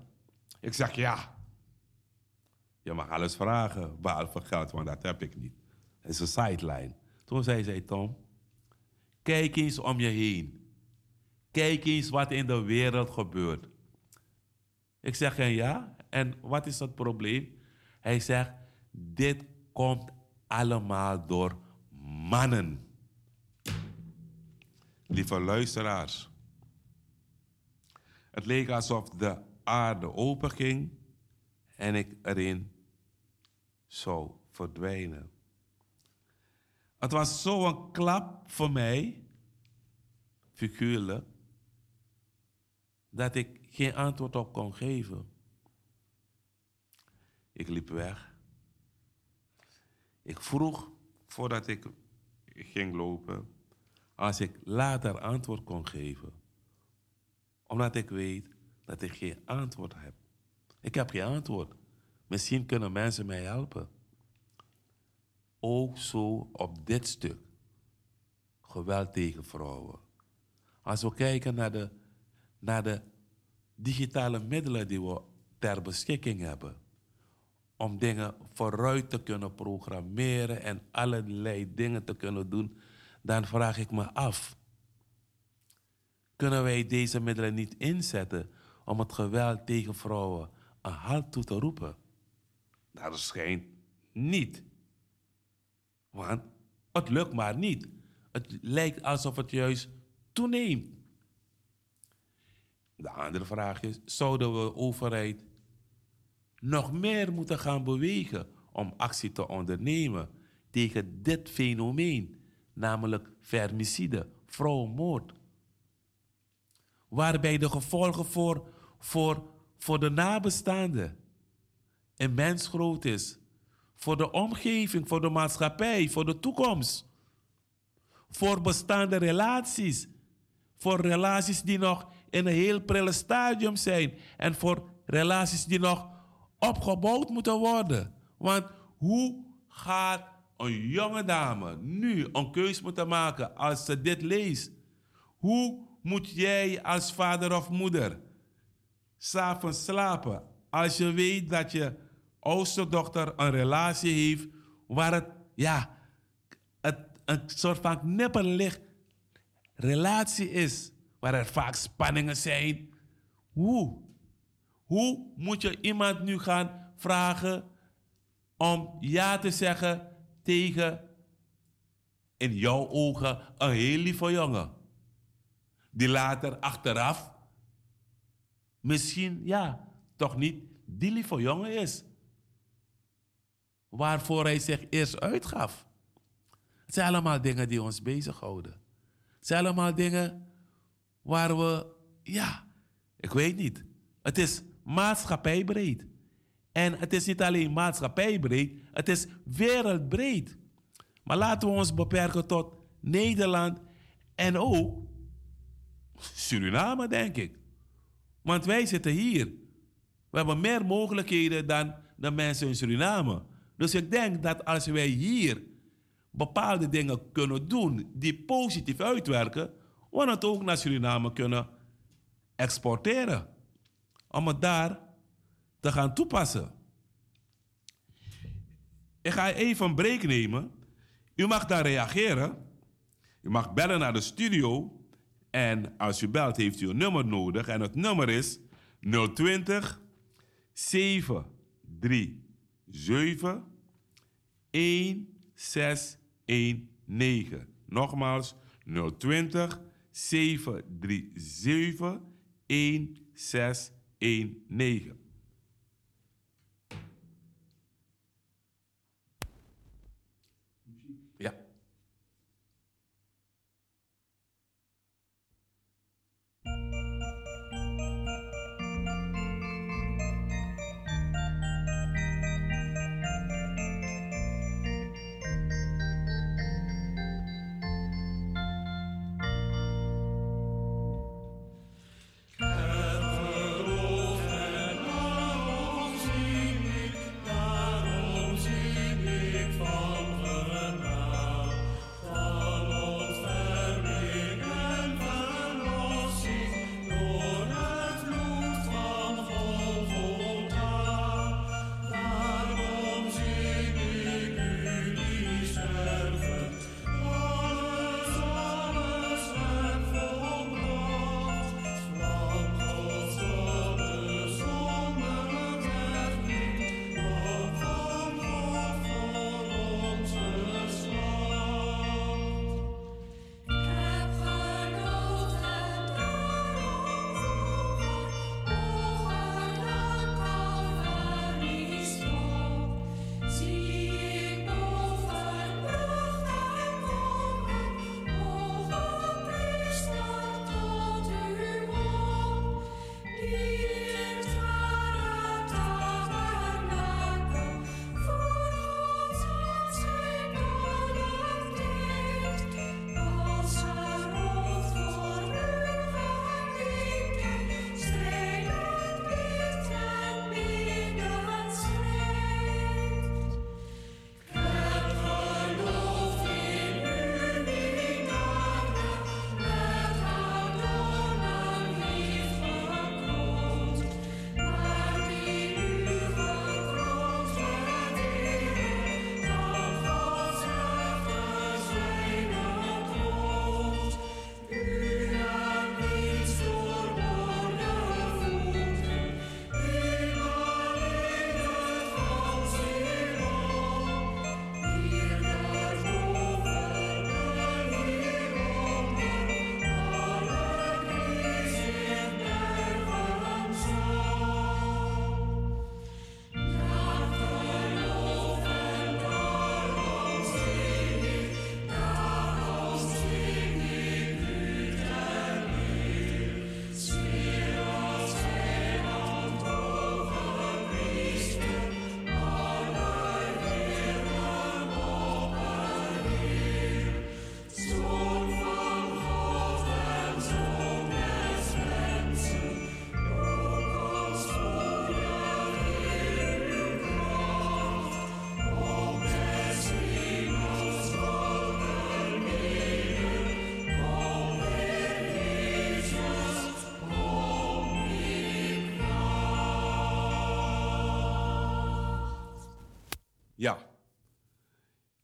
Ik zeg ja. Je mag alles vragen, behalve geld, want dat heb ik niet. Dat is een sideline. Toen zei zij, Tom, kijk eens om je heen. Kijk eens wat in de wereld gebeurt. Ik zeg, ja, en wat is het probleem? Hij zegt, dit komt allemaal door mannen. Lieve luisteraars, het leek alsof de aarde openging en ik erin zou verdwijnen. Het was zo'n klap voor mij, figuurlijk, dat ik geen antwoord op kon geven. Ik liep weg. Ik vroeg, voordat ik ging lopen, als ik later antwoord kon geven. Omdat ik weet dat ik geen antwoord heb. Ik heb geen antwoord. Misschien kunnen mensen mij helpen. Ook zo op dit stuk. Geweld tegen vrouwen. Als we kijken naar de, naar de digitale middelen die we ter beschikking hebben. Om dingen vooruit te kunnen programmeren en allerlei dingen te kunnen doen, dan vraag ik me af: kunnen wij deze middelen niet inzetten om het geweld tegen vrouwen een halt toe te roepen? Dat schijnt niet. Want het lukt maar niet. Het lijkt alsof het juist toeneemt. De andere vraag is: zouden we overheid nog meer moeten gaan bewegen om actie te ondernemen tegen dit fenomeen, namelijk fermicide, vrouwenmoord? Waarbij de gevolgen voor, voor, voor de nabestaanden immens groot is. Voor de omgeving, voor de maatschappij, voor de toekomst. Voor bestaande relaties. Voor relaties die nog in een heel prille stadium zijn. En voor relaties die nog opgebouwd moeten worden. Want hoe gaat een jonge dame nu een keus moeten maken als ze dit leest? Hoe moet jij als vader of moeder s'avonds slapen als je weet dat je oudste dochter een relatie heeft waar het, ja, het een soort van knipperlicht relatie is, waar er vaak spanningen zijn. Hoe? Hoe moet je iemand nu gaan vragen om ja te zeggen tegen, in jouw ogen, een heel lieve jongen? Die later achteraf misschien, ja, toch niet die lieve jongen is. Waarvoor hij zich eerst uitgaf. Het zijn allemaal dingen die ons bezighouden. Het zijn allemaal dingen waar we, ja, ik weet niet. Het is maatschappijbreed. En het is niet alleen maatschappijbreed, het is wereldbreed. Maar laten we ons beperken tot Nederland en ook Suriname, denk ik. Want wij zitten hier. We hebben meer mogelijkheden dan de mensen in Suriname. Dus ik denk dat als wij hier bepaalde dingen kunnen doen die positief uitwerken, we het ook naar Suriname kunnen exporteren. Om het daar te gaan toepassen. Ik ga even een break nemen. U mag daar reageren. U mag bellen naar de studio. En als u belt, heeft u een nummer nodig. En het nummer is 020 737 1619. Nogmaals 020 737 1619. 19.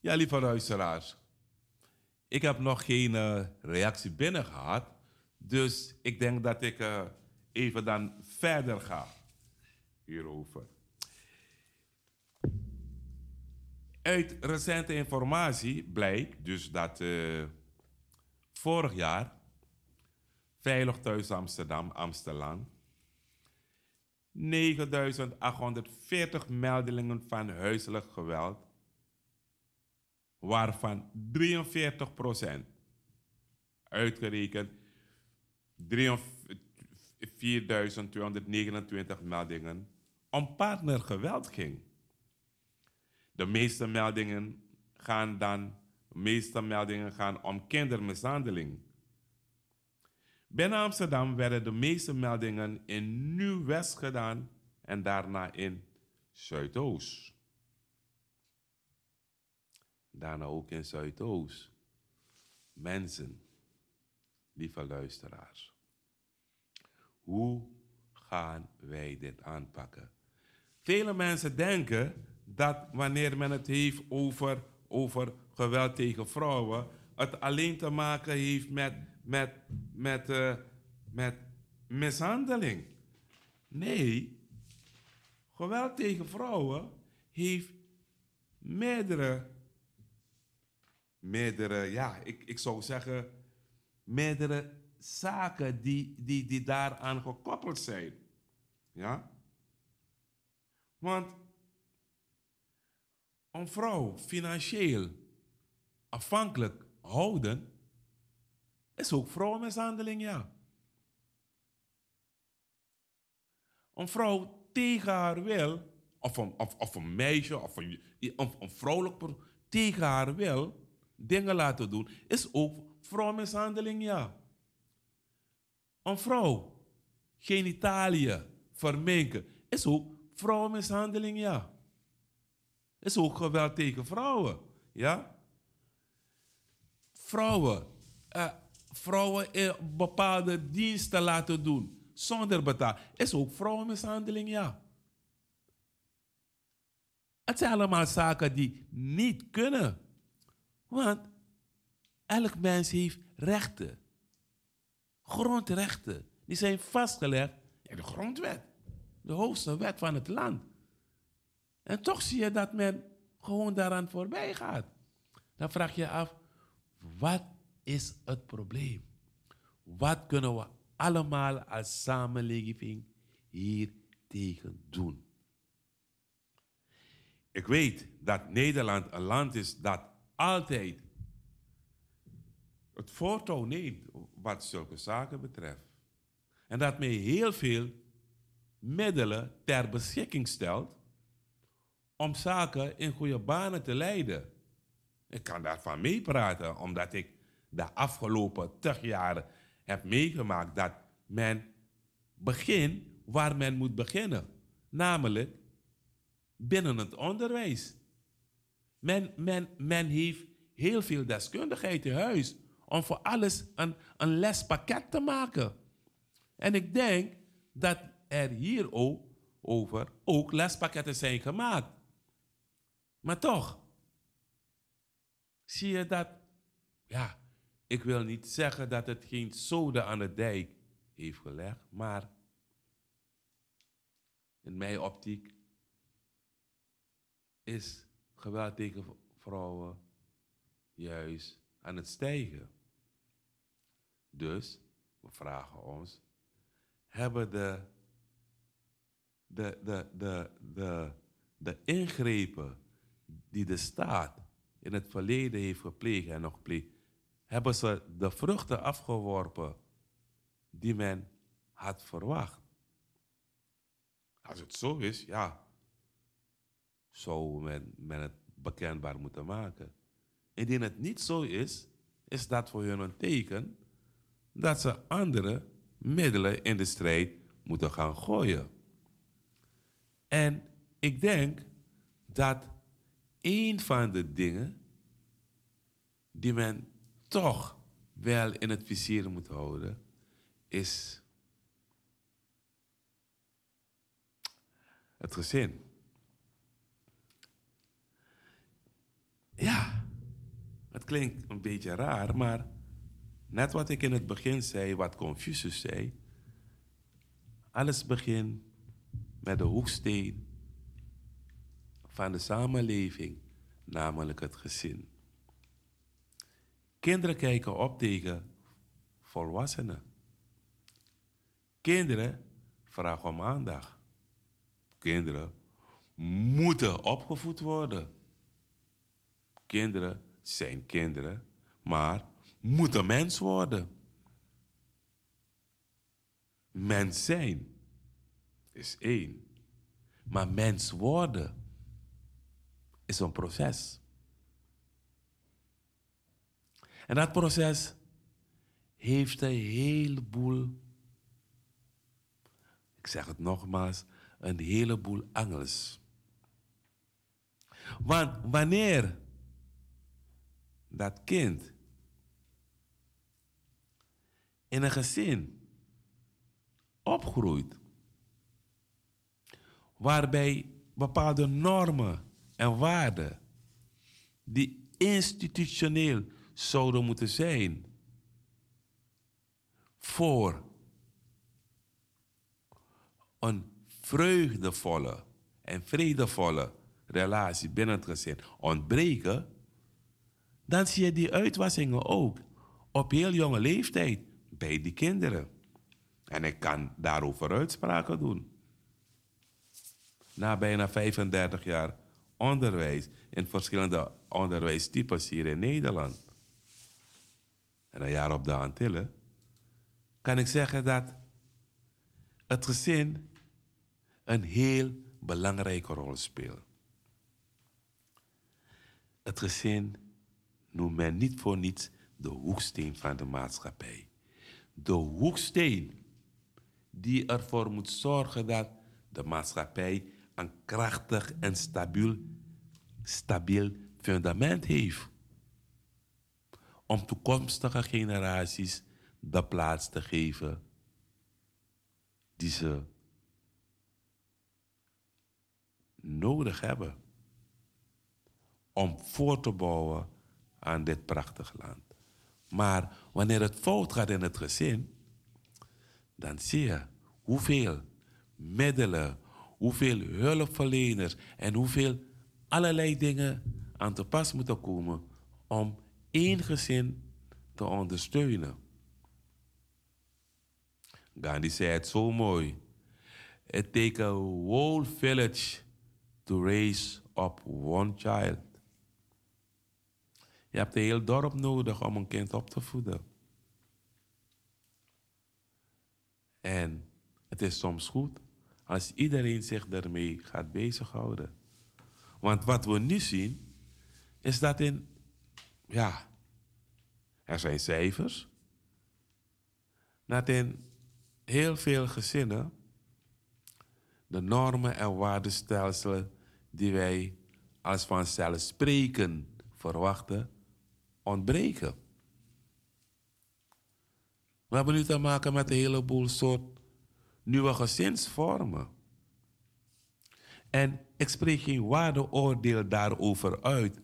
Ja, lieve luisteraars. Ik heb nog geen uh, reactie binnen gehad. Dus ik denk dat ik uh, even dan verder ga hierover. Uit recente informatie blijkt dus dat uh, vorig jaar Veilig Thuis Amsterdam, Amsterdam, 9840 meldingen van huiselijk geweld, waarvan 43 procent, uitgerekend 4229 meldingen, om partnergeweld ging. De meeste meldingen gaan dan, meeste meldingen gaan om kindermishandeling. Binnen Amsterdam werden de meeste meldingen in Nieuw-West gedaan en daarna in Zuidoost. Daarna ook in Zuidoost. Mensen, lieve luisteraars, hoe gaan wij dit aanpakken? Vele mensen denken dat wanneer men het heeft over, over geweld tegen vrouwen, het alleen te maken heeft met, met, met, uh, met mishandeling. Nee, geweld tegen vrouwen heeft meerdere, meerdere, ja, ik, ik zou zeggen, meerdere zaken die, die, die daaraan gekoppeld zijn. Ja? Want een vrouw financieel afhankelijk houden, is ook vrouwenmishandeling, ja. Een vrouw tegen haar wil, of een, of, of een meisje, of een, of een vrouwelijk tegen haar wil dingen laten doen, is ook vrouwenmishandeling, ja. Een vrouw genitaliën verminken, is ook vrouwenmishandeling, ja. Is ook geweld tegen vrouwen, ja. Vrouwen, uh, vrouwen bepaalde diensten laten doen zonder betaal. Is ook vrouwenmishandeling, ja. Het zijn allemaal zaken die niet kunnen. Want elk mens heeft rechten. Grondrechten. Die zijn vastgelegd in de grondwet. De hoogste wet van het land. En toch zie je dat men gewoon daaraan voorbij gaat. Dan vraag je af, wat is het probleem? Wat kunnen we allemaal als samenleving hier tegen doen? Ik weet dat Nederland een land is dat altijd het voortouw neemt wat zulke zaken betreft. En dat mij heel veel middelen ter beschikking stelt om zaken in goede banen te leiden. Ik kan daarvan meepraten, omdat ik de afgelopen tig jaren heb meegemaakt dat men begint waar men moet beginnen. Namelijk binnen het onderwijs. Men, men, men heeft heel veel deskundigheid in huis om voor alles een, lespakket te maken. En ik denk dat er hier ook over ook lespakketten zijn gemaakt. Maar toch, zie je dat, ja, ik wil niet zeggen dat het geen zoden aan de dijk heeft gelegd, maar in mijn optiek is geweld tegen vrouwen juist aan het stijgen. Dus, we vragen ons, hebben de, de, de, de, de, de ingrepen die de staat in het verleden heeft gepleegd en nog pleegt, hebben ze de vruchten afgeworpen die men had verwacht. Als het zo is, ja, zou men, men het bekendbaar moeten maken. Indien het niet zo is, is dat voor hun een teken dat ze andere middelen in de strijd moeten gaan gooien. En ik denk dat een van de dingen die men toch wel in het vizier moet houden, is het gezin. Ja, het klinkt een beetje raar, maar net wat ik in het begin zei, wat Confucius zei, alles begint met de hoeksteen van de samenleving, namelijk het gezin. Kinderen kijken op tegen volwassenen. Kinderen vragen om aandacht. Kinderen moeten opgevoed worden. Kinderen zijn kinderen, maar moeten mens worden. Mens zijn is één. Maar mens worden is een proces. En dat proces heeft een heleboel, ik zeg het nogmaals, een heleboel angels. Want wanneer dat kind. In een gezin opgroeit waarbij bepaalde normen en waarden die institutioneel zouden moeten zijn voor een vreugdevolle en vredevolle relatie binnen het gezin ontbreken, dan zie je die uitwassingen ook op heel jonge leeftijd bij die kinderen. En ik kan daarover uitspraken doen. Na bijna 35 jaar onderwijs in verschillende onderwijstypes hier in Nederland en een jaar op de Antillen, kan ik zeggen dat het gezin een heel belangrijke rol speelt. Het gezin noemt men niet voor niets de hoeksteen van de maatschappij. De hoeksteen die ervoor moet zorgen dat de maatschappij een krachtig en stabiel, stabiel fundament heeft. Om toekomstige generaties de plaats te geven die ze nodig hebben om voor te bouwen aan dit prachtige land. Maar wanneer het fout gaat in het gezin, dan zie je hoeveel middelen, hoeveel hulpverleners en hoeveel allerlei dingen aan te pas moeten komen om één gezin te ondersteunen. Gandhi zei het zo mooi. It takes a whole village to raise up one child. Je hebt een heel dorp nodig om een kind op te voeden. En het is soms goed als iedereen zich daarmee gaat bezighouden. Want wat we nu zien, is dat in, ja, er zijn cijfers, dat in heel veel gezinnen de normen en waardestelselen die wij als vanzelfsprekend verwachten, ontbreken. We hebben nu te maken met een heleboel soort nieuwe gezinsvormen. En ik spreek geen waardeoordeel daarover uit,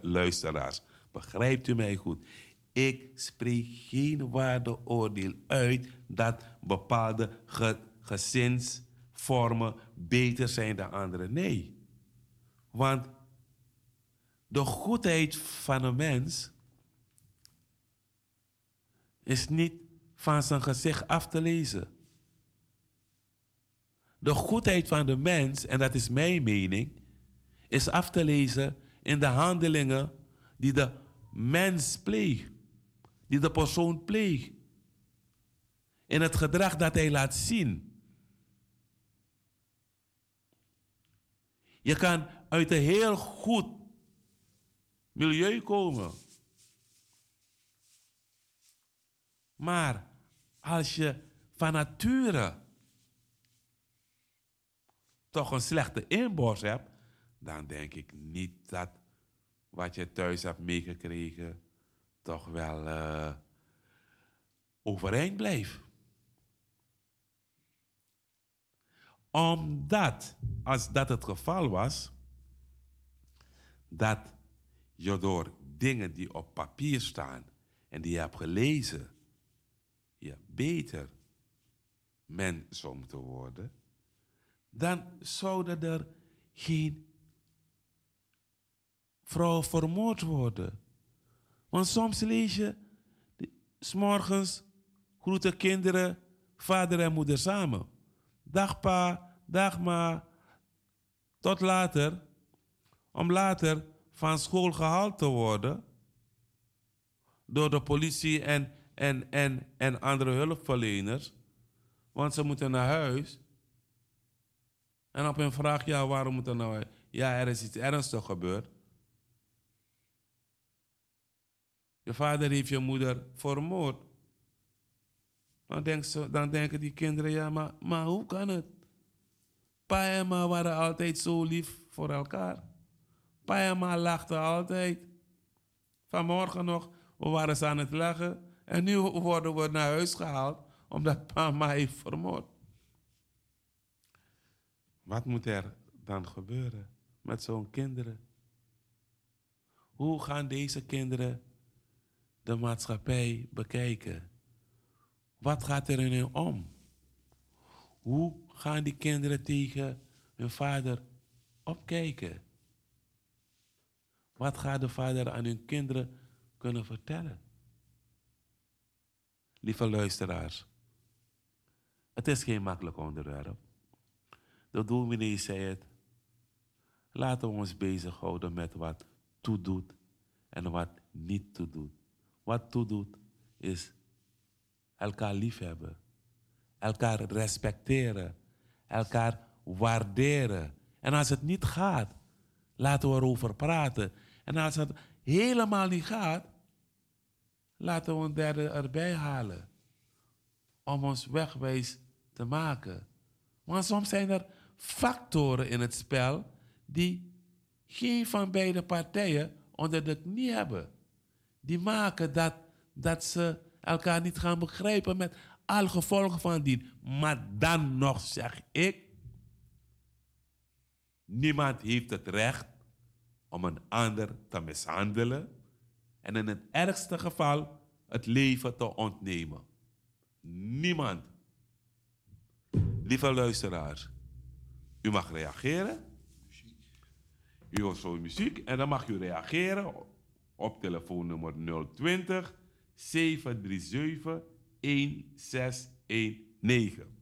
luisteraars. Begrijpt u mij goed? Ik spreek geen waardeoordeel uit dat bepaalde ge gezinsvormen beter zijn dan andere. Nee. Want de goedheid van een mens is niet van zijn gezicht af te lezen. De goedheid van de mens, en dat is mijn mening, is af te lezen in de handelingen die de mens pleegt, die de persoon pleegt. In het gedrag dat hij laat zien. Je kan uit een heel goed milieu komen. Maar als je van nature toch een slechte inborst hebt, dan denk ik niet dat wat je thuis hebt meegekregen toch wel uh, overeind blijft. Omdat, als dat het geval was, dat je door dingen die op papier staan en die je hebt gelezen, je beter mens zou moeten worden, dan zouden er geen vrouwen vermoord worden. Want soms lees je, s'morgens groeten kinderen vader en moeder samen. Dag pa, dag ma, tot later. Om later van school gehaald te worden door de politie en, en, en, en andere hulpverleners. Want ze moeten naar huis. En op een vraag, ja, waarom moet er nou... Ja, er is iets ernstigs gebeurd. Je vader heeft je moeder vermoord. Dan, dan denken die kinderen, ja, maar, maar hoe kan het? Pa en ma waren altijd zo lief voor elkaar. Pa en ma lachten altijd. Vanmorgen nog, waren ze aan het lachen. En nu worden we naar huis gehaald omdat pa en ma heeft vermoord. Wat moet er dan gebeuren met zo'n kinderen? Hoe gaan deze kinderen de maatschappij bekijken? Wat gaat er in hen om? Hoe gaan die kinderen tegen hun vader opkijken? Wat gaat de vader aan hun kinderen kunnen vertellen? Lieve luisteraars, het is geen makkelijk onderwerp. De dominee zei het. Laten we ons bezighouden met wat toedoet en wat niet toedoet. Wat toedoet is elkaar liefhebben, elkaar respecteren, elkaar waarderen. En als het niet gaat, laten we erover praten. En als het helemaal niet gaat, laten we een derde erbij halen. Om ons wegwijs te maken. Want soms zijn er factoren in het spel die geen van beide partijen onder de knie hebben. Die maken dat, dat ze elkaar niet gaan begrijpen met al gevolgen van dien. Maar dan nog zeg ik, niemand heeft het recht om een ander te mishandelen en in het ergste geval het leven te ontnemen. Niemand. Lieve luisteraars, u mag reageren. U hoort zo muziek en dan mag u reageren op telefoonnummer 020 737 1619.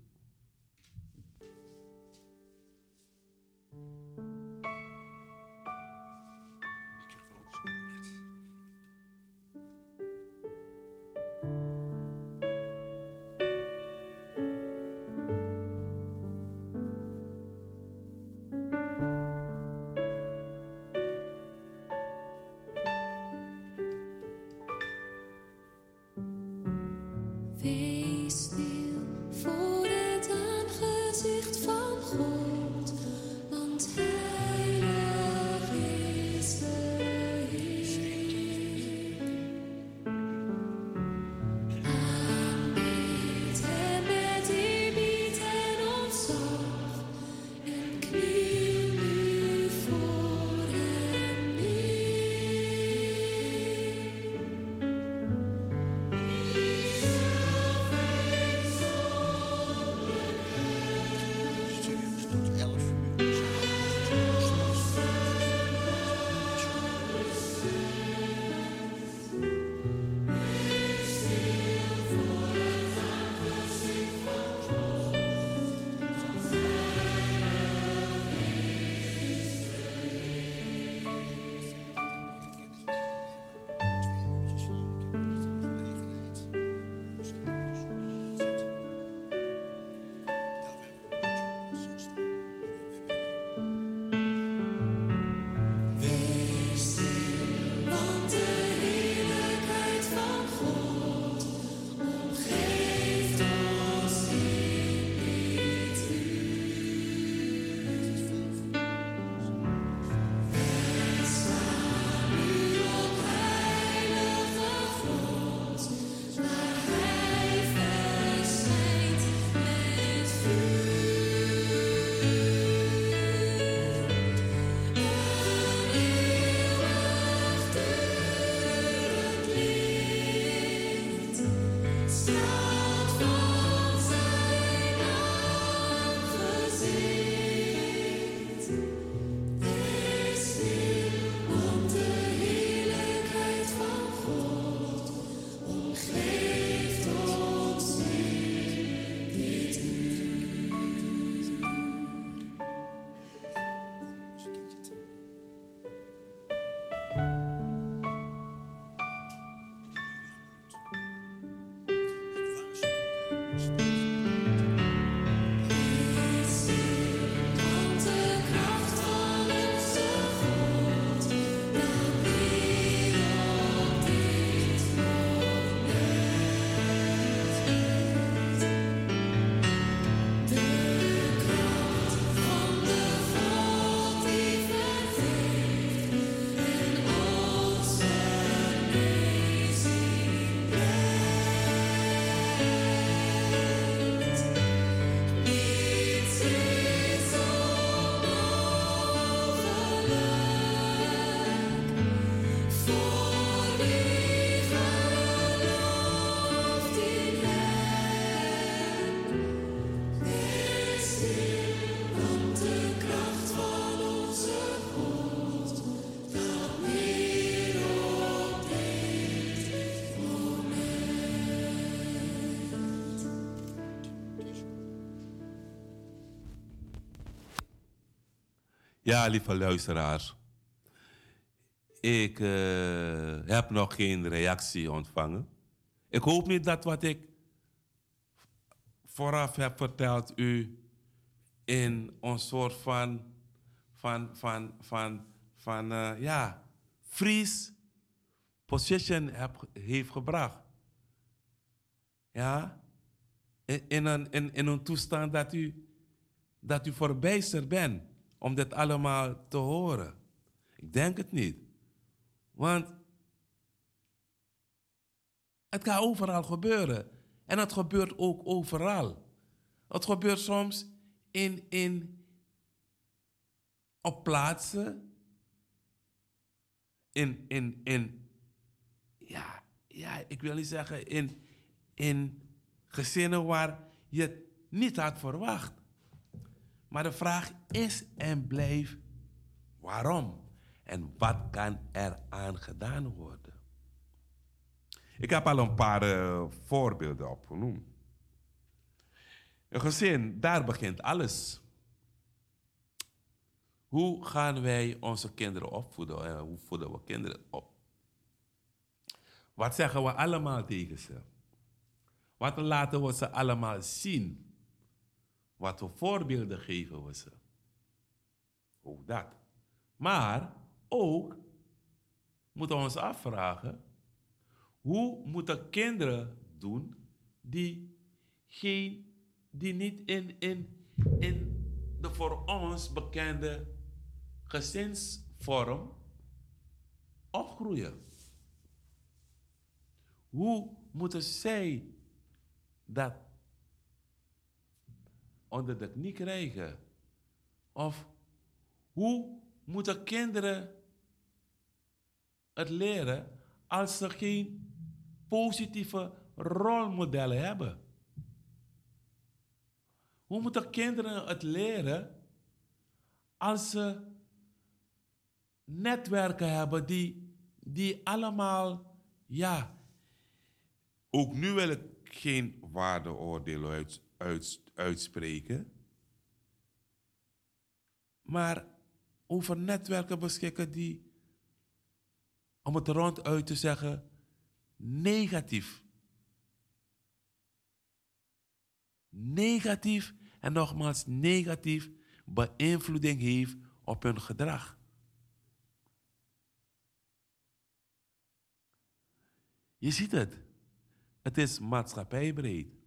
Ja, lieve luisteraars. Ik eh, heb nog geen reactie ontvangen. Ik hoop niet dat wat ik vooraf heb verteld u in een soort van, van, van, van, van eh, ja, freeze position heb, heeft gebracht. Ja, in, in, een, in, in een toestand dat u, dat u verbijsterd bent om dit allemaal te horen. Ik denk het niet. Want het kan overal gebeuren. En het gebeurt ook overal. Het gebeurt soms in, in, op plaatsen, in, in, in, ja, ja, ik wil niet zeggen, in, in gezinnen waar je het niet had verwacht. Maar de vraag is en blijft waarom? En wat kan er aan gedaan worden? Ik heb al een paar eh, voorbeelden opgenoemd. Een gezin, daar begint alles. Hoe gaan wij onze kinderen opvoeden? en hoe voeden we kinderen op? Wat zeggen we allemaal tegen ze? Wat laten we ze allemaal zien? Wat voor voorbeelden geven we ze? Ook dat. Maar ook moeten we ons afvragen: hoe moeten kinderen doen die, geen, die niet in, in, in de voor ons bekende gezinsvorm opgroeien? Hoe moeten zij dat onder de knie krijgen? Of hoe moeten kinderen het leren als ze geen positieve rolmodellen hebben? Hoe moeten kinderen het leren als ze netwerken hebben die, die allemaal, ja, ook nu wil ik geen waardeoordeel uit, uit, uitspreken, maar over netwerken beschikken die, om het ronduit te zeggen, negatief. Negatief en nogmaals negatief beïnvloeding heeft op hun gedrag. Je ziet het. Het is maatschappijbreed.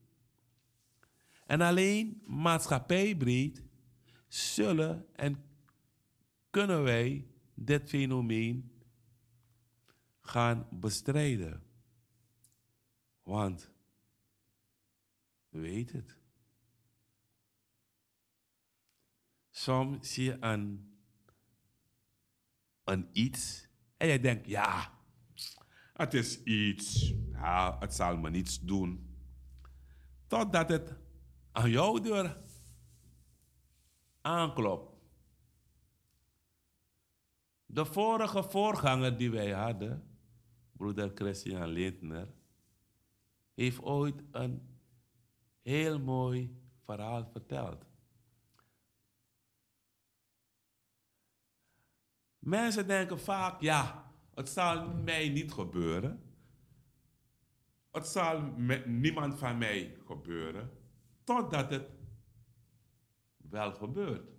En alleen maatschappijbreed zullen en kunnen wij dit fenomeen gaan bestrijden. Want we weten het. Soms zie je een, een iets en je denkt, ja, het is iets, ja, het zal me niets doen. Totdat het aan jouw deur aanklopt. De vorige voorganger die wij hadden, broeder Christian Lindner, heeft ooit een heel mooi verhaal verteld. Mensen denken vaak, ja, het zal mij niet gebeuren. Het zal met niemand van mij gebeuren, totdat het wel gebeurt.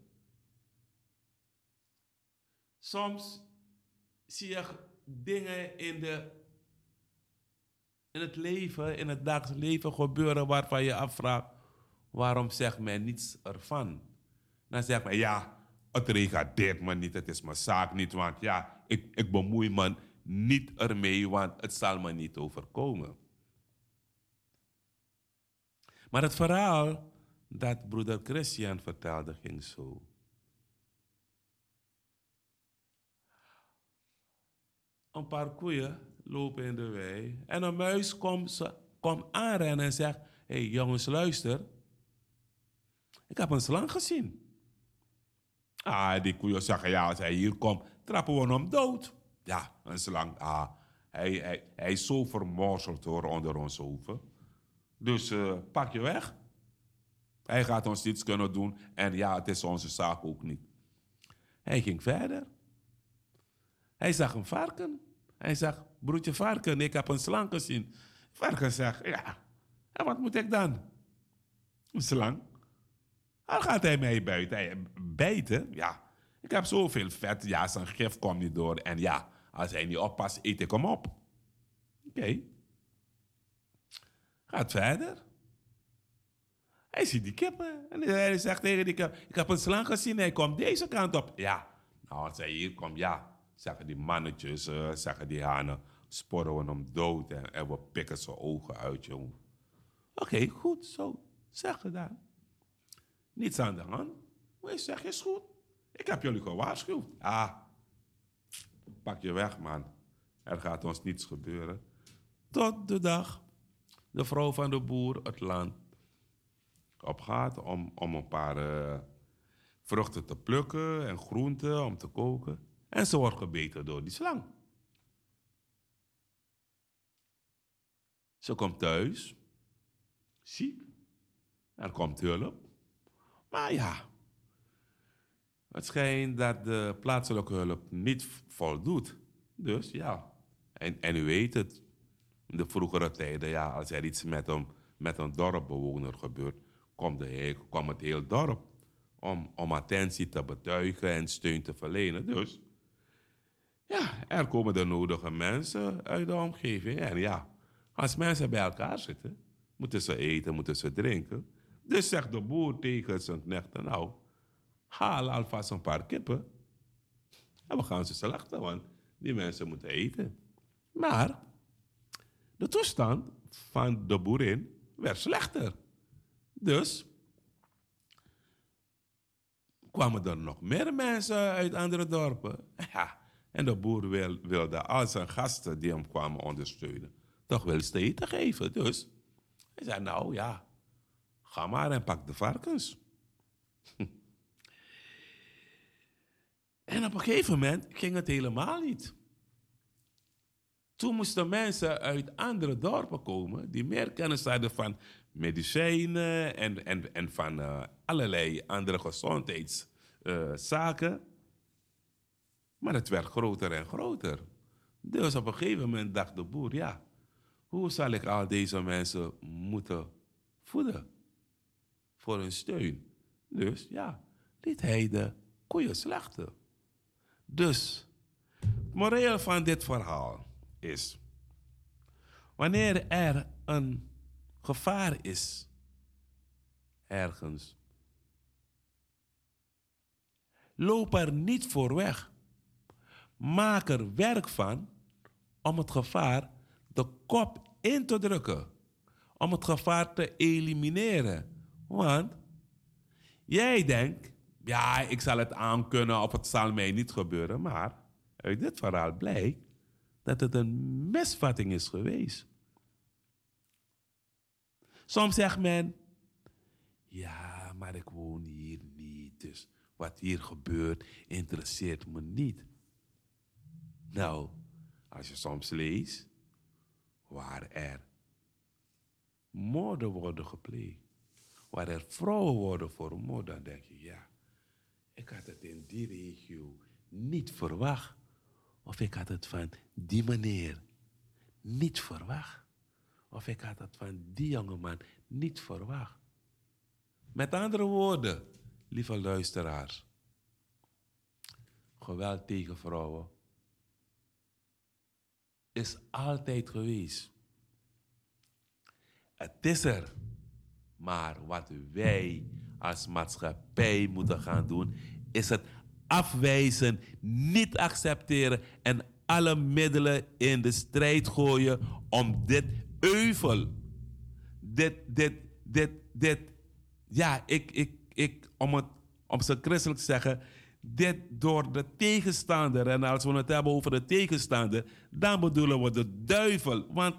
Soms zie je dingen in, de, in het leven, in het dagelijks leven gebeuren waarvan je afvraagt, waarom zegt men niets ervan? Dan zegt men, ja, het regadeert me niet, het is mijn zaak niet, want ja, ik, ik bemoei me niet ermee, want het zal me niet overkomen. Maar het verhaal dat broeder Christian vertelde ging zo. Een paar koeien lopen in de wei en een muis komt komt aanrennen en zegt: Hé hey, jongens, luister. Ik heb een slang gezien. Ah, die koeien zeggen, ja, als hij hier komt, trappen we hem dood. Ja, een slang, ah, hij, hij, is zo vermorzeld hoor, onder ons hoofd. Dus eh, pak je weg. Hij gaat ons niets kunnen doen en ja, het is onze zaak ook niet. Hij ging verder. Hij zag een varken. Hij zag, broertje varken, ik heb een slang gezien. Varken zegt, ja, en wat moet ik dan? Een slang. Dan gaat hij mij buiten. Hij, bijten, ja. Ik heb zoveel vet, ja, zijn gif komt niet door. En ja, als hij niet oppast, eet ik hem op. Oké. Gaat verder. Hij ziet die kippen. En hij zegt tegen die kip, ik heb een slang gezien, hij komt deze kant op. Ja, nou als hij hier komt, ja, zeggen die mannetjes, eh, zeggen die hanen, sporren we hem dood en, en we pikken zijn ogen uit, jongen. Oké, goed, zo, zeg gedaan. Niets aan de hand. Je zegt, is goed. Ik heb jullie gewaarschuwd. Ah, pak je weg, man. Er gaat ons niets gebeuren. Tot de dag de vrouw van de boer het land opgaat om, om een paar eh, vruchten te plukken en groenten om te koken. En ze wordt gebeten door die slang. Ze komt thuis, ziek. Er komt hulp. Maar ja, het schijnt dat de plaatselijke hulp niet voldoet. Dus ja, en, en u weet het, in de vroegere tijden, ja, als er iets met een, met een dorpbewoner gebeurt, komt, de, kwam het heel dorp om, om attentie te betuigen en steun te verlenen. Dus ja, er komen de nodige mensen uit de omgeving. En ja, als mensen bij elkaar zitten, moeten ze eten, moeten ze drinken. Dus zegt de boer tegen zijn knechten, nou, haal alvast een paar kippen. En we gaan ze slachten, want die mensen moeten eten. Maar de toestand van de boerin werd slechter. Dus kwamen er nog meer mensen uit andere dorpen. [LAUGHS] Ja, en de boer wil, wilde al zijn gasten die hem kwamen ondersteunen, toch wel te geven. Dus hij zei, nou ja, ga maar en pak de varkens. [LAUGHS] En op een gegeven moment ging het helemaal niet. Toen moesten mensen uit andere dorpen komen die meer kennis hadden van medicijnen en, en, en van eh, allerlei andere gezondheidszaken. maar het werd groter en groter. Dus op een gegeven moment dacht de boer, ja, hoe zal ik al deze mensen moeten voeden voor hun steun? Dus ja, liet hij de koeien slachten. Dus, moreel van dit verhaal is, wanneer er een gevaar is ergens, loop er niet voor weg. Maak er werk van om het gevaar de kop in te drukken. Om het gevaar te elimineren. Want jij denkt, ja, ik zal het aankunnen of het zal mij niet gebeuren. Maar uit dit verhaal blijkt dat het een misvatting is geweest. Soms zegt men, ja, maar ik woon hier niet, dus wat hier gebeurt interesseert me niet. Nou, als je soms leest waar er moorden worden gepleegd, waar er vrouwen worden vermoord, dan denk je, ja, ik had het in die regio niet verwacht. Of ik had het van die meneer niet verwacht. Of ik had het van die jongeman niet verwacht. Met andere woorden, lieve luisteraars. Geweld tegen vrouwen is altijd geweest. Het is er. Maar wat wij als maatschappij moeten gaan doen, is het afwijzen, niet accepteren en alle middelen in de strijd gooien om dit euvel, dit, dit, dit, dit, ja, ik, ik, ik, om het om ze christelijk te zeggen, dit door de tegenstander, en als we het hebben over de tegenstander, dan bedoelen we de duivel. Want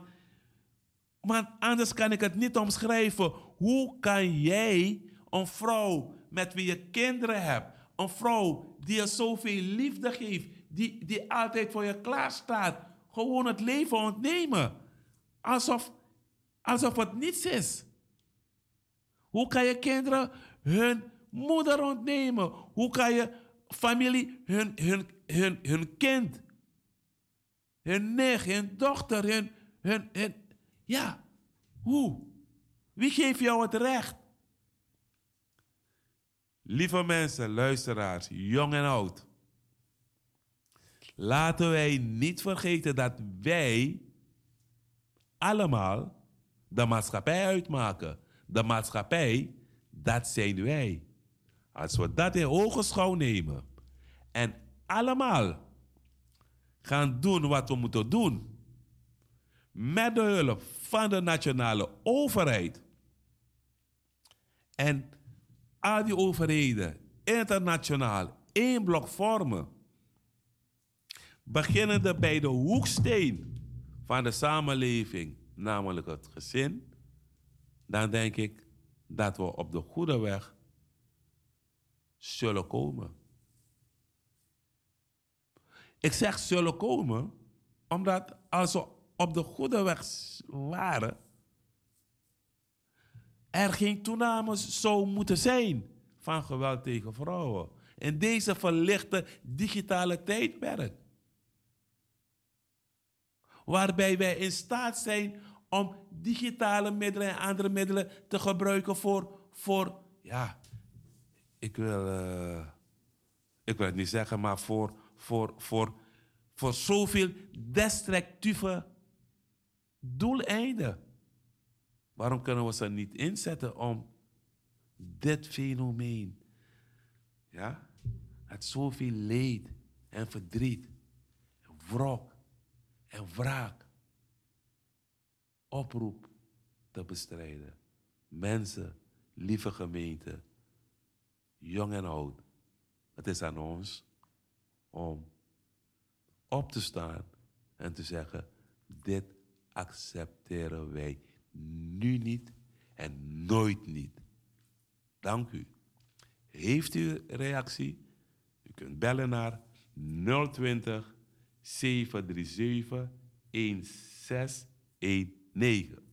want anders kan ik het niet omschrijven. Hoe kan jij een vrouw met wie je kinderen hebt, een vrouw die je zoveel liefde geeft, die, die altijd voor je klaar staat, gewoon het leven ontnemen? Alsof, alsof het niets is. Hoe kan je kinderen hun moeder ontnemen? Hoe kan je familie, hun, hun, hun, hun kind, hun nicht, hun dochter, hun, hun, hun. Ja, hoe? Wie geeft jou het recht? Lieve mensen, luisteraars, jong en oud. Laten wij niet vergeten dat wij allemaal de maatschappij uitmaken. De maatschappij, dat zijn wij. Als we dat in ogenschouw nemen en allemaal gaan doen wat we moeten doen, met de hulp van de nationale overheid en al die overheden internationaal één blok vormen, beginnende bij de hoeksteen van de samenleving, namelijk het gezin, dan denk ik dat we op de goede weg zullen komen. Ik zeg zullen komen, omdat als we op de goede weg waren, er geen toename zou moeten zijn van geweld tegen vrouwen. In deze verlichte digitale tijdperk. Waarbij wij in staat zijn om digitale middelen en andere middelen te gebruiken voor, voor ja, ik wil, eh, ik wil het niet zeggen, maar voor, voor, voor, voor zoveel destructieve doeleinden. Waarom kunnen we ze niet inzetten om dit fenomeen, ja, het zoveel leed en verdriet, wrok en wraak, oproep te bestrijden. Mensen, lieve gemeente, jong en oud, het is aan ons om op te staan en te zeggen, dit accepteren wij nu niet en nooit niet. Dank u. Heeft u reactie? U kunt bellen naar 020 737 1619.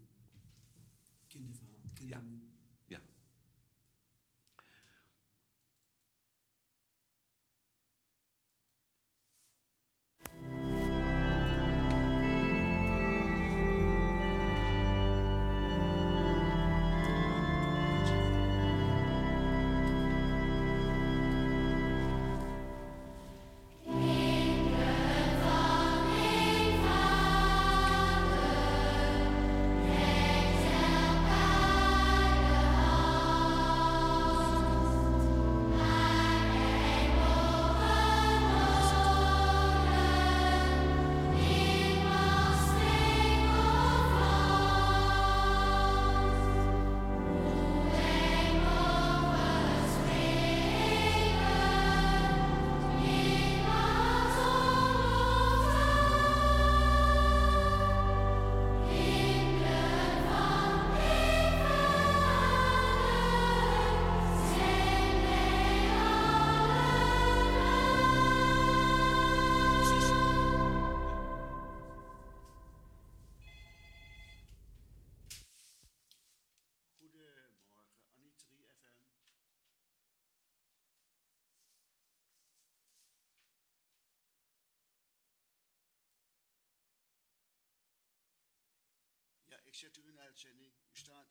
Ik zet u in uitzending. U staat.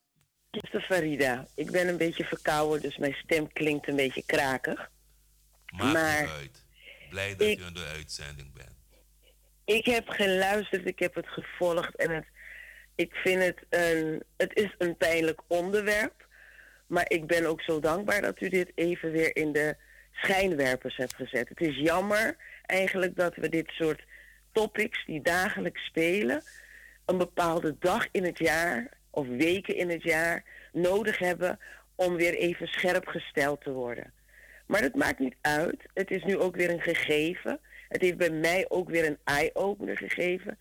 Zuster Farida, ik ben een beetje verkouden, dus mijn stem klinkt een beetje krakig. Maakt Maar niet uit. Blij dat ik- u in de uitzending bent. Ik heb geluisterd, ik heb het gevolgd en het, ik vind het een, het is een pijnlijk onderwerp. Maar ik ben ook zo dankbaar dat u dit even weer in de schijnwerpers hebt gezet. Het is jammer eigenlijk dat we dit soort topics die dagelijks spelen, een bepaalde dag in het jaar of weken in het jaar nodig hebben om weer even scherp gesteld te worden. Maar dat maakt niet uit. Het is nu ook weer een gegeven. Het heeft bij mij ook weer een eye-opener gegeven.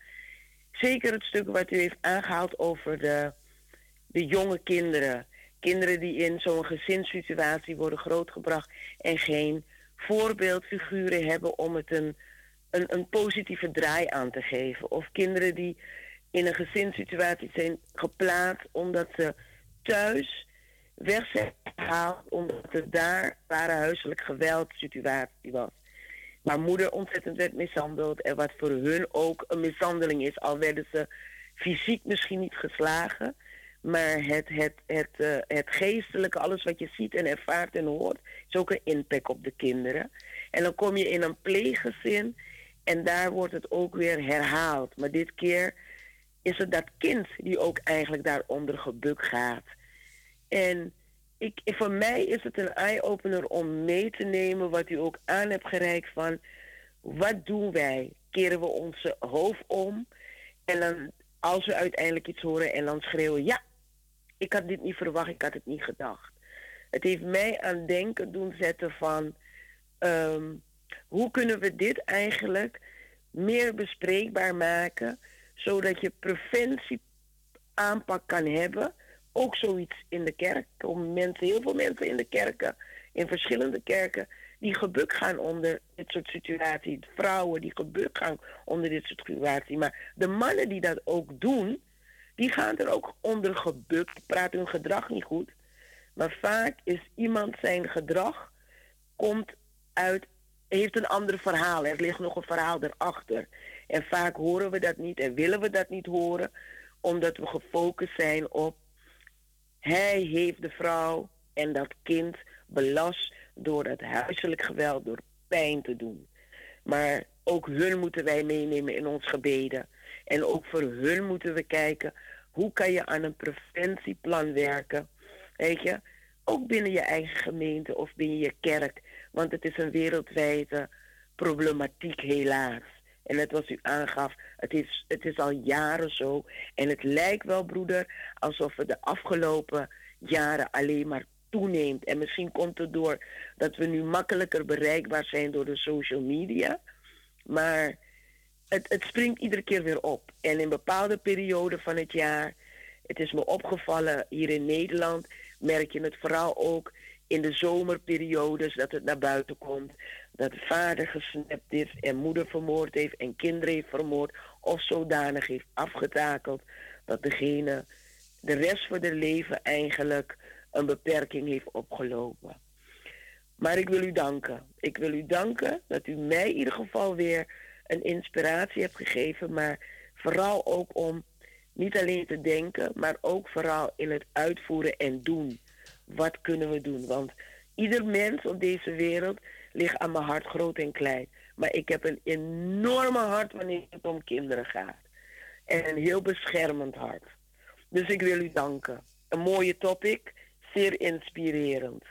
Zeker het stuk wat u heeft aangehaald over de, de jonge kinderen. Kinderen die in zo'n gezinssituatie worden grootgebracht en geen voorbeeldfiguren hebben om het een, een, een positieve draai aan te geven. Of kinderen die in een gezinssituatie zijn geplaatst omdat ze thuis weg zijn gehaald omdat er daar ware huiselijk geweld situatie was. Waar moeder ontzettend werd mishandeld en wat voor hun ook een mishandeling is. Al werden ze fysiek misschien niet geslagen, maar het, het, het, eh, het geestelijke, alles wat je ziet en ervaart en hoort, is ook een impact op de kinderen. En dan kom je in een pleeggezin en daar wordt het ook weer herhaald. Maar dit keer is het dat kind die ook eigenlijk daaronder gebukt gaat. En ik, voor mij is het een eye-opener om mee te nemen wat u ook aan hebt gereikt van wat doen wij? Keren we onze hoofd om en dan als we uiteindelijk iets horen en dan schreeuwen ja, ik had dit niet verwacht, ik had het niet gedacht. Het heeft mij aan denken doen zetten van ehm, hoe kunnen we dit eigenlijk meer bespreekbaar maken, zodat je preventie aanpak kan hebben. Ook zoiets in de kerk. Er komen mensen, heel veel mensen in de kerken, in verschillende kerken, die gebukt gaan onder dit soort situaties. Vrouwen die gebukt gaan onder dit soort situaties. Maar de mannen die dat ook doen, die gaan er ook onder gebukt, praten hun gedrag niet goed. Maar vaak is iemand zijn gedrag komt uit, heeft een ander verhaal. Er ligt nog een verhaal erachter. En vaak horen we dat niet en willen we dat niet horen, omdat we gefocust zijn op hij heeft de vrouw en dat kind belast door het huiselijk geweld, door pijn te doen. Maar ook hun moeten wij meenemen in ons gebeden. En ook voor hun moeten we kijken hoe kan je aan een preventieplan werken. Weet je, ook binnen je eigen gemeente of binnen je kerk. Want het is een wereldwijde problematiek helaas. En net wat u aangaf, het is, het is al jaren zo. En het lijkt wel, broeder, alsof het de afgelopen jaren alleen maar toeneemt. En misschien komt het door dat we nu makkelijker bereikbaar zijn door de social media. Maar het, het springt iedere keer weer op. En in bepaalde perioden van het jaar, het is me opgevallen hier in Nederland, merk je het vooral ook in de zomerperiodes dat het naar buiten komt. Dat vader gesnapt heeft en moeder vermoord heeft en kinderen heeft vermoord of zodanig heeft afgetakeld dat degene de rest van haar leven eigenlijk een beperking heeft opgelopen. Maar ik wil u danken. Ik wil u danken dat u mij in ieder geval weer een inspiratie hebt gegeven, maar vooral ook om niet alleen te denken, maar ook vooral in het uitvoeren en doen. Wat kunnen we doen? Want ieder mens op deze wereld ligt aan mijn hart groot en klein. Maar ik heb een enorme hart wanneer het om kinderen gaat. En een heel beschermend hart. Dus ik wil u danken. Een mooie topic, zeer inspirerend.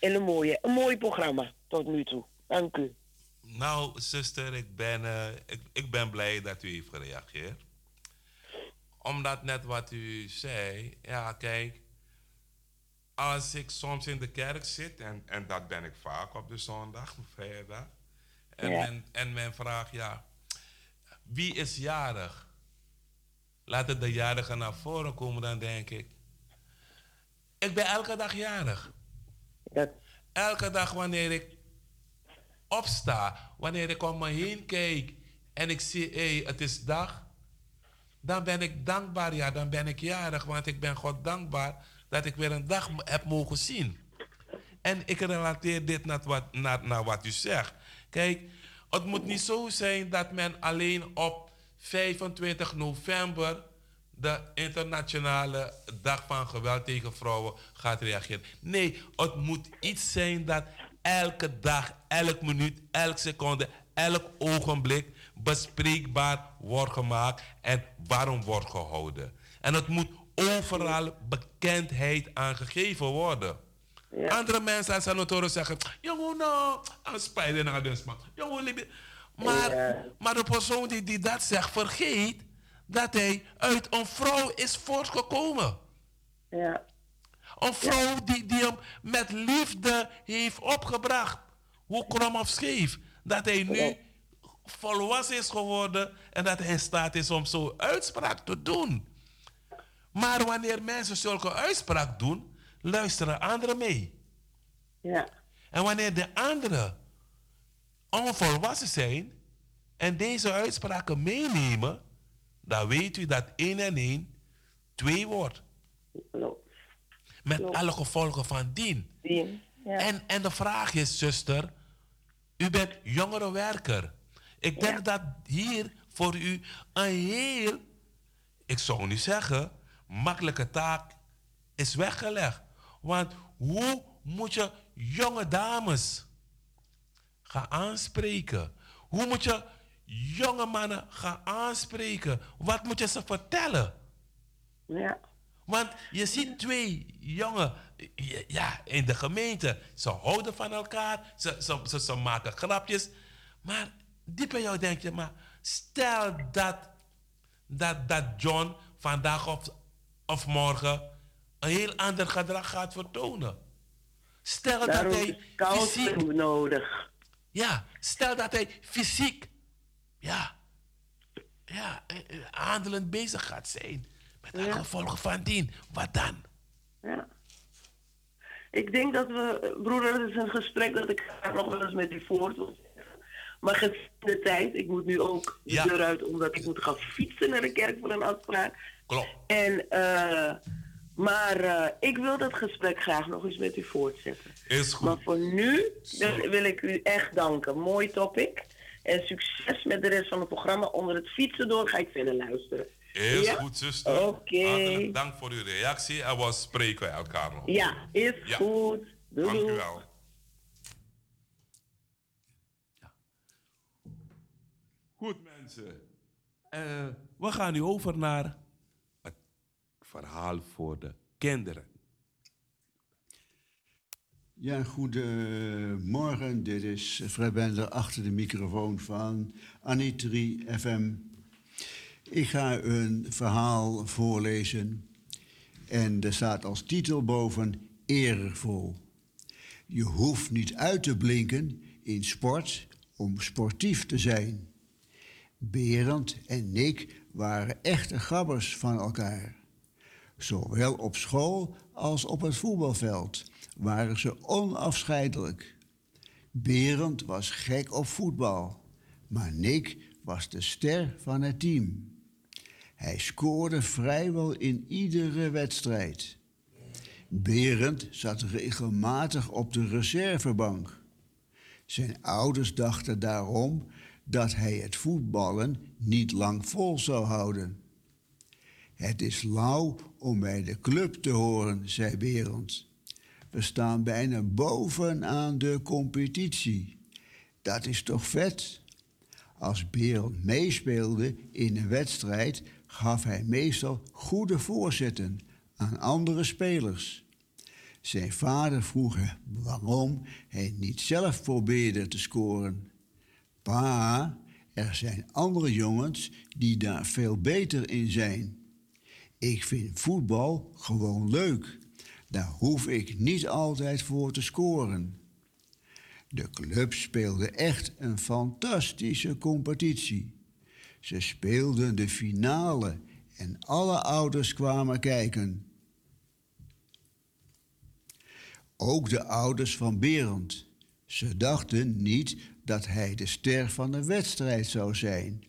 En een, mooie, een mooi programma tot nu toe. Dank u. Nou, zuster, ik ben, eh, ik, ik ben blij dat u heeft gereageerd. Omdat net wat u zei, ja, kijk, als ik soms in de kerk zit, en, en dat ben ik vaak op de zondag, [LAUGHS] vrijdag, en, Ja. men, en men vraagt, ja, wie is jarig? Laten de jarigen naar voren komen, dan denk ik, ik ben elke dag jarig. Dat, Elke dag wanneer ik opsta, wanneer ik om me heen kijk en ik zie, hé, het is dag, dan ben ik dankbaar, ja, dan ben ik jarig, want ik ben God dankbaar dat ik weer een dag heb mogen zien. En ik relateer dit naar wat, naar, naar wat u zegt. Kijk, het moet niet zo zijn dat men alleen op 25 november, de internationale dag van geweld tegen vrouwen, gaat reageren. Nee, het moet iets zijn dat elke dag, elk minuut, elke seconde, elk ogenblik bespreekbaar wordt gemaakt en warm wordt gehouden. En het moet overal bekendheid aangegeven worden. Andere mensen als horen zeggen, jongen, nou, een spijt naar dus, man. Jongen, maar, maar de persoon die, die dat zegt, vergeet dat hij uit een vrouw is voortgekomen. ja, Een vrouw die, die hem met liefde heeft opgebracht. Hoe krom of scheef. Dat hij nu volwassen is geworden en dat hij in staat is om zo'n uitspraak te doen. Maar wanneer mensen zulke uitspraak doen, luisteren anderen mee. ja, En wanneer de anderen onvolwassen zijn en deze uitspraken meenemen, dan weet u dat 1 en 1 2 wordt. klopt. Met Klopt. alle gevolgen van dien. Dien. Ja. En, en de vraag is, zuster, u bent jongerenwerker. Ik denk Ja. dat hier voor u een heel, ik zou niet zeggen, makkelijke taak is weggelegd. Want hoe moet je jonge dames gaan aanspreken? Hoe moet je jonge mannen gaan aanspreken? Wat moet je ze vertellen? ja. Want je ziet twee jongen ja, in de gemeente. Ze houden van elkaar, ze, ze, ze, ze maken grapjes. Maar diep in jou denk je, maar stel dat, dat, dat John vandaag of, of morgen een heel ander gedrag gaat vertonen. Stel dat hij fysiek, nodig. ja, stel dat hij fysiek, ja, ja, eh, eh, handelend bezig gaat zijn. Met de Ja. gevolgen van dien. Wat dan? Ja. Ik denk dat we, broeder, het is een gesprek dat ik graag nog wel eens met u voort wil. Maar gezien de tijd, ik moet nu ook de deur uit omdat ik moet gaan fietsen naar de kerk voor een afspraak. Klopt. En, eh, maar eh, ik wil dat gesprek graag nog eens met u voortzetten. Is goed. Maar voor nu wil wil ik u echt danken. Mooi topic. En succes met de rest van het programma. Onder het fietsen door ga ik verder luisteren. Is Ja? goed, zuster. Oké. Hartelijk dank voor uw reactie en we spreken elkaar nog. Ja, is Ja. goed. Doei, Dank u wel. Goed, mensen. Eh, we gaan nu over naar verhaal voor de kinderen. Ja, goedemorgen. Dit is Fred Bender achter de microfoon van Anitri FM. Ik ga een verhaal voorlezen en er staat als titel boven eervol. Je hoeft niet uit te blinken in sport om sportief te zijn. Berend en Nick waren echte gabbers van elkaar. Zowel op school als op het voetbalveld waren ze onafscheidelijk. Berend was gek op voetbal, maar Nick was de ster van het team. Hij scoorde vrijwel in iedere wedstrijd. Berend zat regelmatig op de reservebank. Zijn ouders dachten daarom dat hij het voetballen niet lang vol zou houden. Het is lauw om bij de club te horen, zei Berend. We staan bijna bovenaan de competitie. Dat is toch vet? Als Berend meespeelde in een wedstrijd, gaf hij meestal goede voorzetten aan andere spelers. Zijn vader vroeg hem waarom hij niet zelf probeerde te scoren. Pa, er zijn andere jongens die daar veel beter in zijn. Ik vind voetbal gewoon leuk. Daar hoef ik niet altijd voor te scoren. De club speelde echt een fantastische competitie. Ze speelden de finale en alle ouders kwamen kijken. Ook de ouders van Berend. Ze dachten niet dat hij de ster van de wedstrijd zou zijn.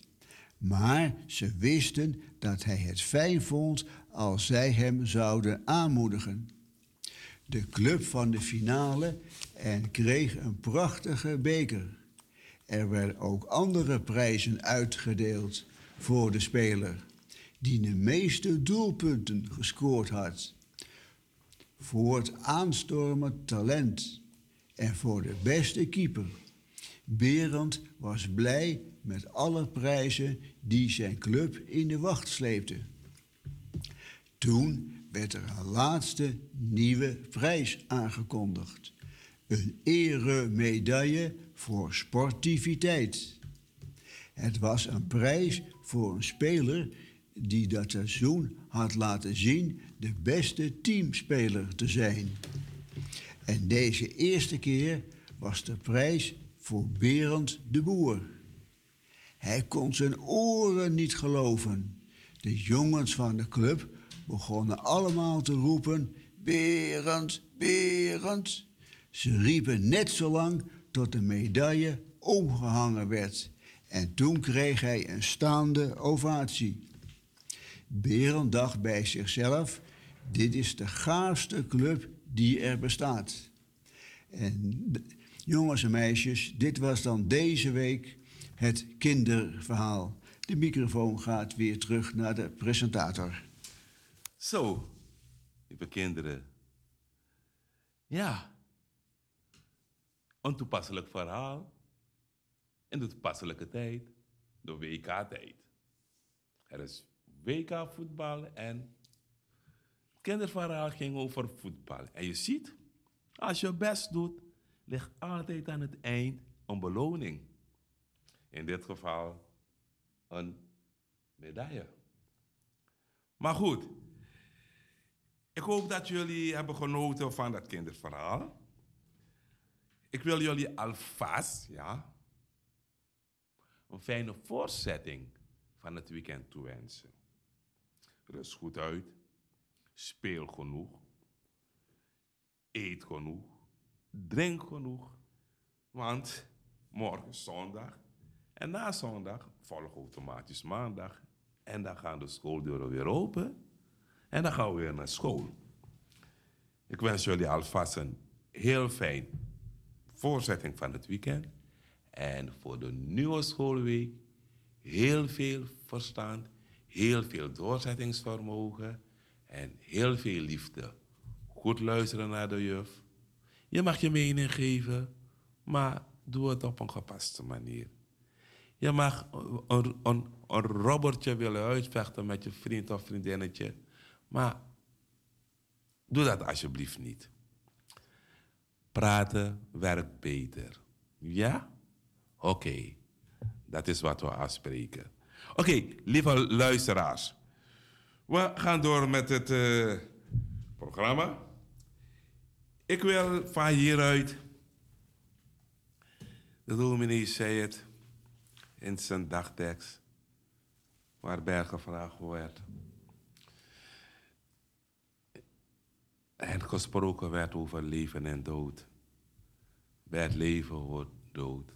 Maar ze wisten dat hij het fijn vond als zij hem zouden aanmoedigen. De club van de finale en kreeg een prachtige beker. Er werden ook andere prijzen uitgedeeld voor de speler die de meeste doelpunten gescoord had. Voor het aanstormend talent en voor de beste keeper. Berend was blij met alle prijzen die zijn club in de wacht sleepte. Toen werd er een laatste nieuwe prijs aangekondigd. Een eremedaille voor sportiviteit. Het was een prijs voor een speler die dat seizoen had laten zien de beste teamspeler te zijn. En deze eerste keer was de prijs voor Berend de Boer. Hij kon zijn oren niet geloven. De jongens van de club begonnen allemaal te roepen: Berend, Berend. Ze riepen net zo lang tot de medaille omgehangen werd. En toen kreeg hij een staande ovatie. Berend dacht bij zichzelf: Dit is de gaafste club die er bestaat. En jongens en meisjes, dit was dan deze week het kinderverhaal. De microfoon gaat weer terug naar de presentator. Zo, lieve kinderen. Ja. Een toepasselijk verhaal. In de toepasselijke tijd. De WK-tijd. Er is WK-voetbal en het kinderverhaal ging over voetbal. En je ziet, als je best doet, ligt altijd aan het eind een beloning. In dit geval een medaille. Maar goed, ik hoop dat jullie hebben genoten van dat kinderverhaal. Ik wil jullie alvast, ja, een fijne voortzetting van het weekend toewensen. Rust goed uit, speel genoeg, eet genoeg, drink genoeg, want morgen zondag en na zondag volgt automatisch maandag en dan gaan de schooldeuren weer open. En dan gaan we weer naar school. Ik wens jullie alvast een heel fijn voorzetting van het weekend. En voor de nieuwe schoolweek heel veel verstand, heel veel doorzettingsvermogen en heel veel liefde. Goed luisteren naar de juf. Je mag je mening geven, maar doe het op een gepaste manier. Je mag een, een, een robbertje willen uitvechten met je vriend of vriendinnetje. Maar doe dat alsjeblieft niet. Praten werkt beter. Ja? Oké. Dat is wat we afspreken. Oké, lieve luisteraars. We gaan door met het eh, programma. Ik wil van hieruit. De dominee zei het in zijn dagtekst, waarbij gevraagd werd. En gesproken werd over leven en dood. Bij het leven hoort dood.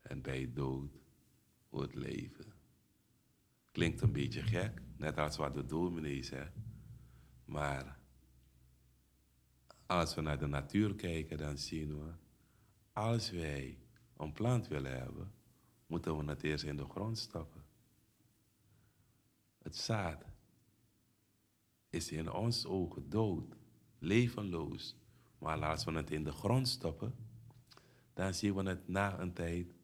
En bij dood hoort leven. Klinkt een beetje gek, net als wat de dominee zegt. Maar als we naar de natuur kijken, dan zien we, als wij een plant willen hebben, moeten we het eerst in de grond stoppen. Het zaad is in ons ogen dood, levenloos. Maar als we het in de grond stoppen, dan zien we het na een tijd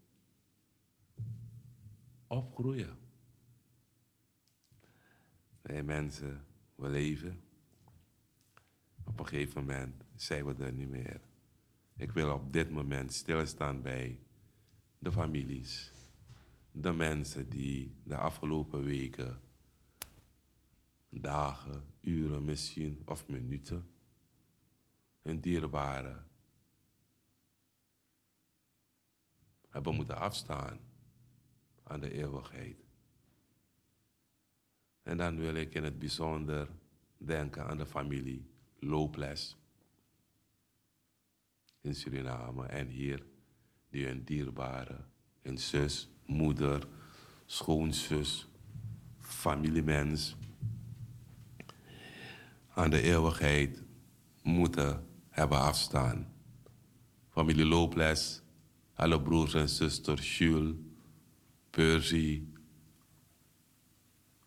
opgroeien. Wij mensen, we leven. Op een gegeven moment zijn we er niet meer. Ik wil op dit moment stilstaan bij de families. De mensen die de afgelopen weken, dagen, uren misschien of minuten, hun dierbaren hebben moeten afstaan aan de eeuwigheid. En dan wil ik in het bijzonder denken aan de familie Loples in Suriname en hier, die hun dierbare, hun zus, moeder, schoonzus, familiemens aan de eeuwigheid moeten hebben afstaan. Familie Loples, alle broers en zusters, Jules, Percy,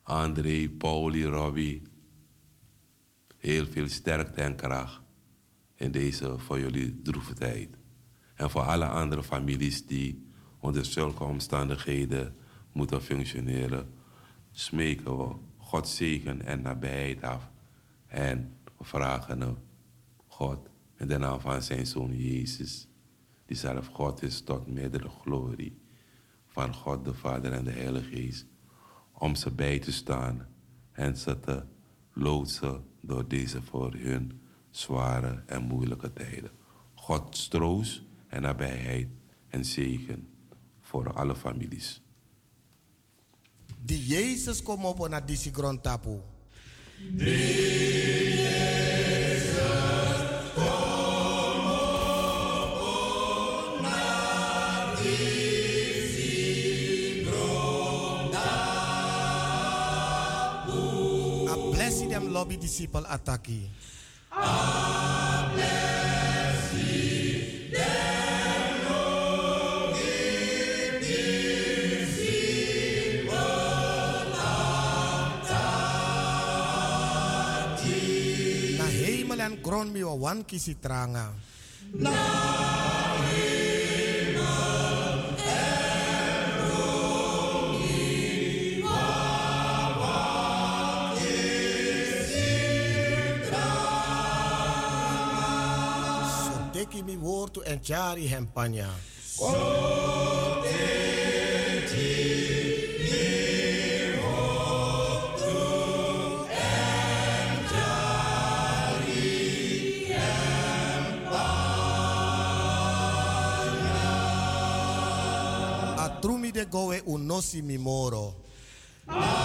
André, Pauli, Robbie. Heel veel sterkte en kracht in deze voor jullie droeve tijd. En voor alle andere families die onder zulke omstandigheden moeten functioneren, smeken we God zegen en nabijheid af. En vragen hem, God, in de naam van zijn Zoon Jezus, die zelf God is tot meerdere glorie, van God de Vader en de Heilige Geest, om ze bij te staan en ze te loodsen door deze voor hun zware en moeilijke tijden. Gods troost en nabijheid en zegen voor alle families. Die Jezus kom op naar deze grond tapu. Kom blessi dem lobby disciple ataki. Hemel en grond wa wan kisi tranga. So teki mi woord to en chari hempanya. Atrumi de goe unosi mi moro. Maar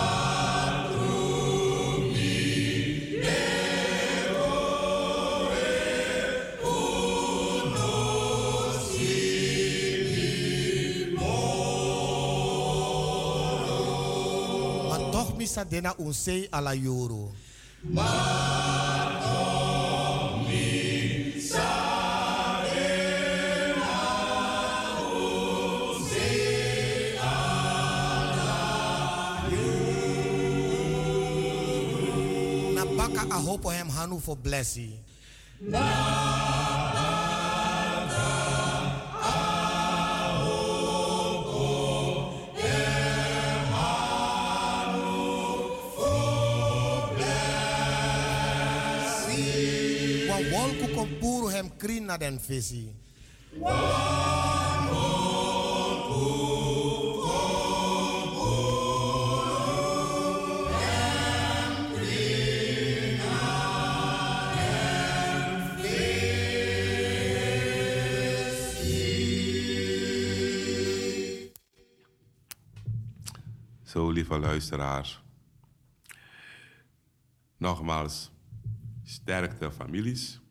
Acha dena unsei ala yoro. Baka a hope for him, Hanu, for blessing. Den visi. Zo, lieve luisteraars. Nogmaals, sterkte families.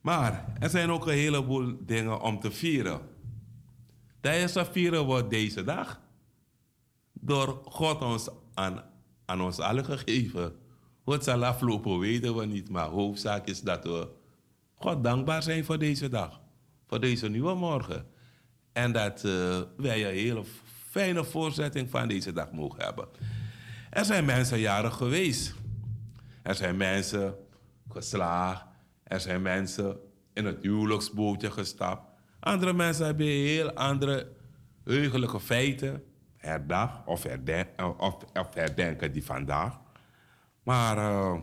Maar er zijn ook een heleboel dingen om te vieren. Het vieren wordt deze dag door God ons aan, aan ons allen gegeven. Hoe het zal aflopen weten we niet, maar hoofdzaak is dat we God dankbaar zijn voor deze dag. Voor deze nieuwe morgen. En dat eh, wij een hele fijne voorzetting van deze dag mogen hebben. Er zijn mensen jarig geweest. Er zijn mensen geslaagd. Er zijn mensen in het huwelijksbootje gestapt. Andere mensen hebben heel andere heugelijke feiten herdacht of, of, of herdenken die vandaag. Maar eh,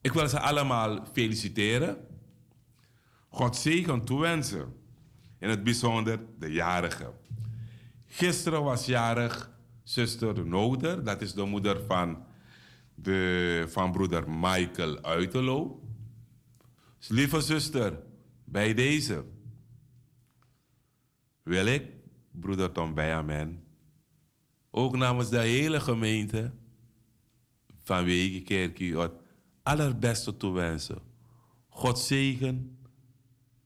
ik wil ze allemaal feliciteren. God zegen toewensen. In het bijzonder de jarigen. Gisteren was jarig zuster Noder. Dat is de moeder van, de, van broeder Michael Uiterlo. Lieve zuster, bij deze wil ik, broeder Tom Bijamin, ook namens de hele gemeente van Wegenkerkie het allerbeste toewensen. God zegen,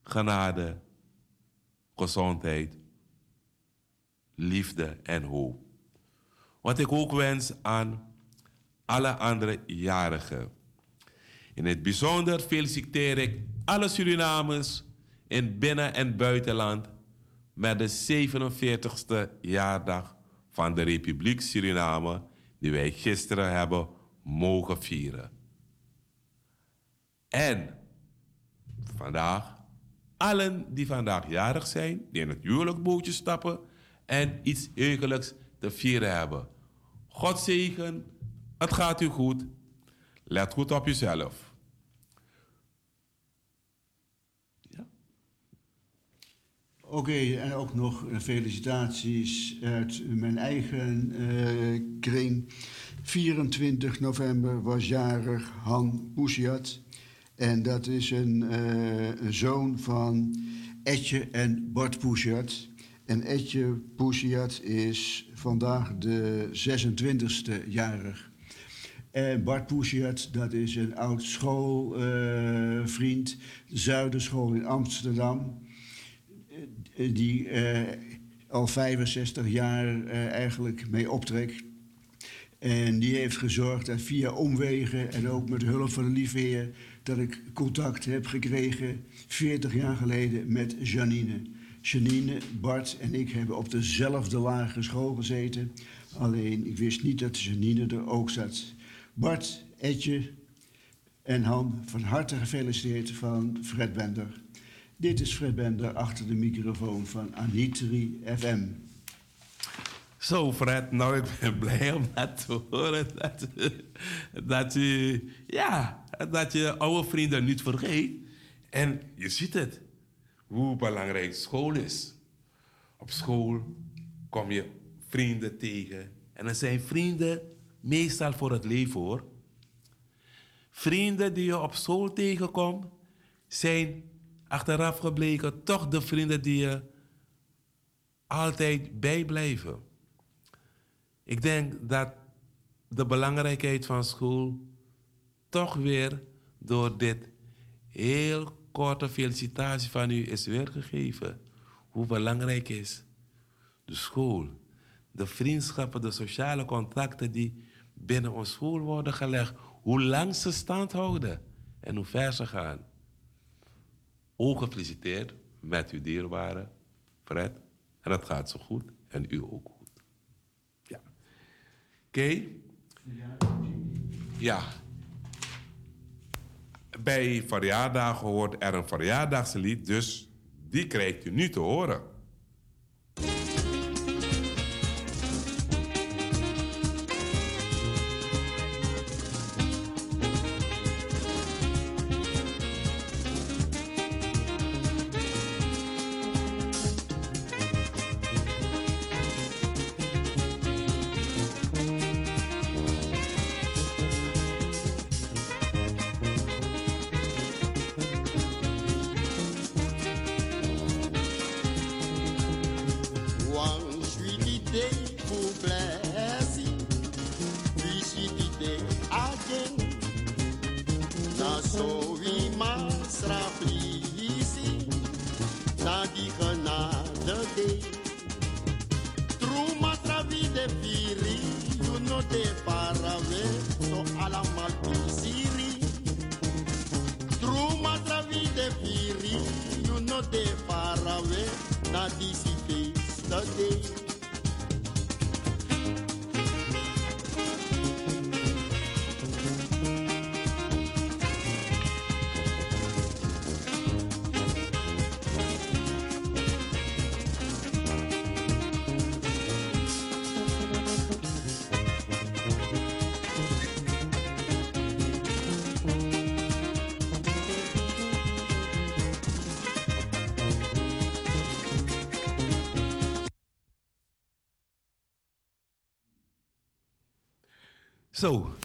genade, gezondheid, liefde en hoop. Wat ik ook wens aan alle andere jarigen. In het bijzonder feliciteer ik alle Surinamers in binnen- en buitenland met de 47ste jaardag van de Republiek Suriname die wij gisteren hebben mogen vieren. En vandaag, allen die vandaag jarig zijn, die in het huwelijkbootje stappen en iets heugelijks te vieren hebben. God zegen, het gaat u goed. Let goed op jezelf. Oké, en ook nog felicitaties uit mijn eigen eh, kring. 24 november was jarig Han Poesiat. En dat is een, eh, een zoon van Etje en Bart Poesiat. En Etje Poesiat is vandaag de 26e jarig. En Bart Poesiat, dat is een oud schoolvriend, Zuiderschool in Amsterdam eh, die eh, al 65 jaar eh, eigenlijk mee optrekt. En die heeft gezorgd dat via omwegen en ook met hulp van de liefheer... dat ik contact heb gekregen 40 jaar geleden met Janine. Janine, Bart en ik hebben op dezelfde lagere school gezeten. Alleen, ik wist niet dat Janine er ook zat. Bart, Etje en Han, van harte gefeliciteerd van Fred Bender. Dit is Fred Bender achter de microfoon van Anitri FM. Zo, Fred, nou, ik ben blij om dat te horen. Dat, dat, u, ja, dat je oude vrienden niet vergeet. En je ziet het, hoe belangrijk school is. Op school kom je vrienden tegen. En dat zijn vrienden meestal voor het leven, hoor. Vrienden die je op school tegenkomt, zijn achteraf gebleken toch de vrienden die je altijd bijblijven. Ik denk dat de belangrijkheid van school toch weer door dit heel korte felicitatie van u is weergegeven. Hoe belangrijk is de school, de vriendschappen, de sociale contacten die binnen ons school worden gelegd. Hoe lang ze stand houden en hoe ver ze gaan. Ook gefeliciteerd met uw dierbare Fred. En dat gaat zo goed. En u ook goed. Ja. Oké? Ja. Bij verjaardagen hoort er een verjaardagslied, dus die krijgt u nu te horen.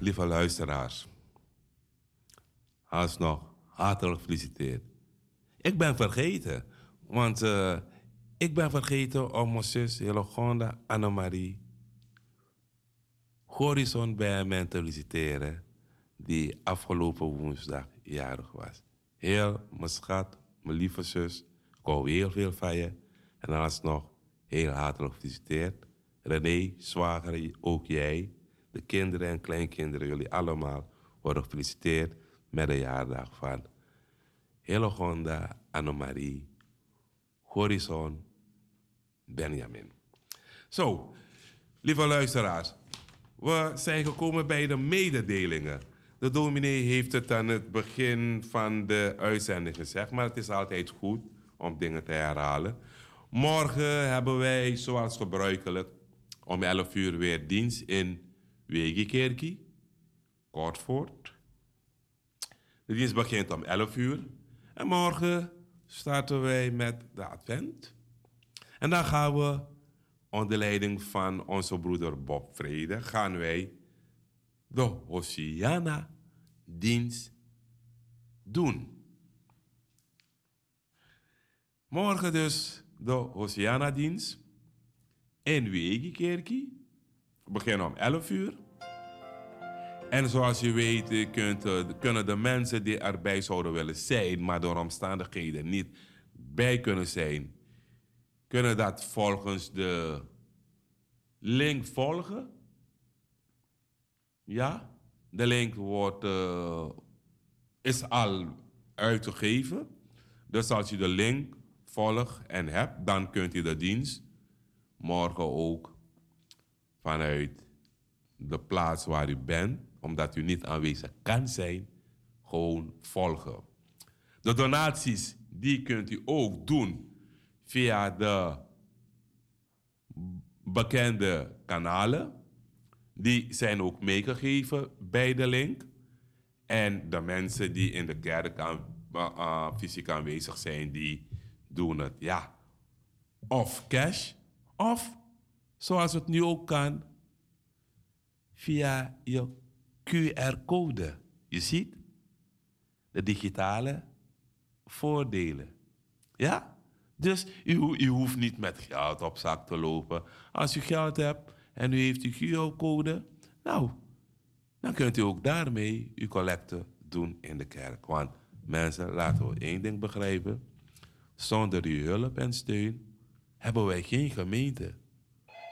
Lieve luisteraars. Alsnog, hartelijk gefeliciteerd. Ik ben vergeten, want eh, ik ben vergeten om mijn zus Hillegonda Annemarie Horizon bij mij te feliciteren, die afgelopen woensdag jarig was. Heel, mijn schat, mijn lieve zus, ik hou heel veel van je. En alsnog, heel hartelijk gefeliciteerd. René, zwager, ook jij, de kinderen en kleinkinderen, jullie allemaal worden gefeliciteerd met de jaardag van Hillegonda Annemarie Horizon Benjamin. Zo, lieve luisteraars, we zijn gekomen bij de mededelingen. De dominee heeft het aan het begin van de uitzending gezegd, maar het is altijd goed om dingen te herhalen. Morgen hebben wij, zoals gebruikelijk, om 11 uur weer dienst in Wegekerkie, Kortvoort. De dienst begint om 11 uur. En morgen starten wij met de Advent. En dan gaan we onder leiding van onze broeder Bob Vrede gaan wij de Hosiana dienst doen. Morgen dus de Hosiana dienst in Wegekerkie. Beginnen om 11 uur. En zoals je weet eh, kunt, eh, kunnen de mensen die erbij zouden willen zijn, maar door omstandigheden niet bij kunnen zijn, kunnen dat volgens de link volgen. Ja, de link wordt, eh, is al uitgegeven. Dus als u de link volgt en hebt, dan kunt u de dienst morgen ook vanuit de plaats waar u bent, omdat u niet aanwezig kan zijn, gewoon volgen. De donaties, die kunt u ook doen via de bekende kanalen. Die zijn ook meegegeven bij de link. En de mensen die in de kerk aan, uh, uh, fysiek aanwezig zijn, die doen het, ja, of cash, of zoals het nu ook kan, via je QR-code. Je ziet de digitale voordelen. Ja? Dus u, u hoeft niet met geld op zak te lopen. Als u geld hebt en u heeft uw QR-code, nou, dan kunt u ook daarmee uw collecte doen in de kerk. Want mensen, laten we één ding begrijpen. Zonder uw hulp en steun hebben wij geen gemeente.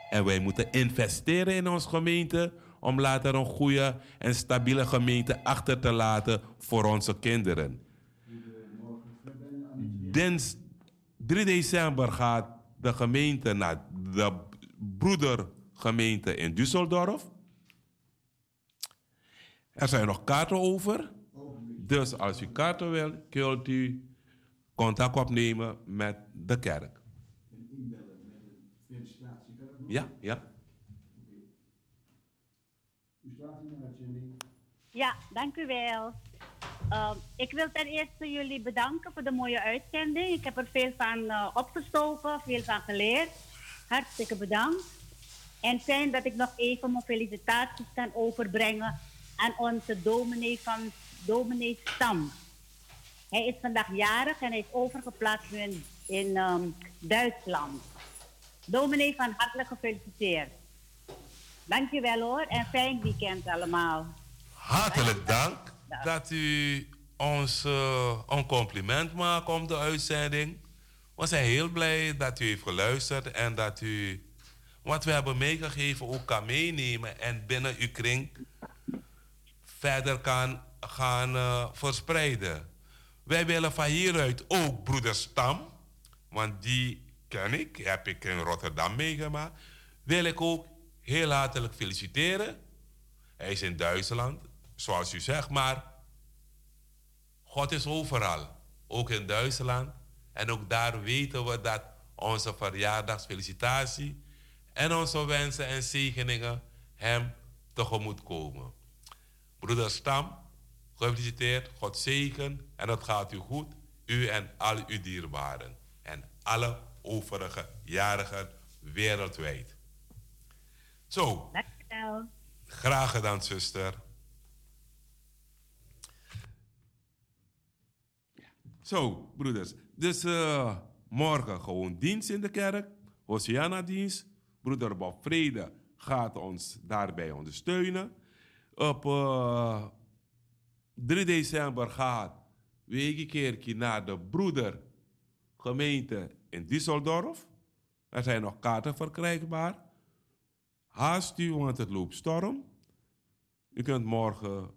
En wij moeten investeren in onze gemeente om later een goede en stabiele gemeente achter te laten voor onze kinderen. Dins 3 december gaat de gemeente naar de broedergemeente in Düsseldorf. Er zijn nog kaarten over. Dus als u kaarten wil, kunt u contact opnemen met de kerk. Ja, ja. Ja, dank u wel. Ehm, ik wil ten eerste jullie bedanken voor de mooie uitzending. Ik heb er veel van eh, opgestoken, veel van geleerd. Hartstikke bedankt. En fijn dat ik nog even mijn felicitaties kan overbrengen aan onze dominee van dominee Stam. Hij is vandaag jarig en hij is overgeplaatst nu in, in ehm, Duitsland. Dominee van hartelijk gefeliciteerd. Dankjewel hoor en fijn weekend allemaal. Hartelijk dank dat u ons eh, een compliment maakt om de uitzending. We zijn heel blij dat u heeft geluisterd en dat u wat we hebben meegegeven ook kan meenemen en binnen uw kring verder kan gaan eh, verspreiden. Wij willen van hieruit ook broeder Stam, want die ken ik, heb ik in Rotterdam meegemaakt, wil ik ook heel hartelijk feliciteren. Hij is in Duitsland, zoals u zegt, maar God is overal, ook in Duitsland. En ook daar weten we dat onze verjaardagsfelicitatie en onze wensen en zegeningen hem tegemoet komen. Broeder Stam, gefeliciteerd, God zegen en het gaat u goed, u en al uw dierbaren en alle overige jarigen wereldwijd. Zo, Dankjewel. graag gedaan, zuster. Zo, broeders. Dus eh, morgen gewoon dienst in de kerk. Hosiana-dienst. Broeder Bob Vrede gaat ons daarbij ondersteunen. Op eh, 3 december gaat Wegekerkie naar de broedergemeente in Düsseldorf. Er zijn nog kaarten verkrijgbaar. Haast u, want het loopt storm. U kunt morgen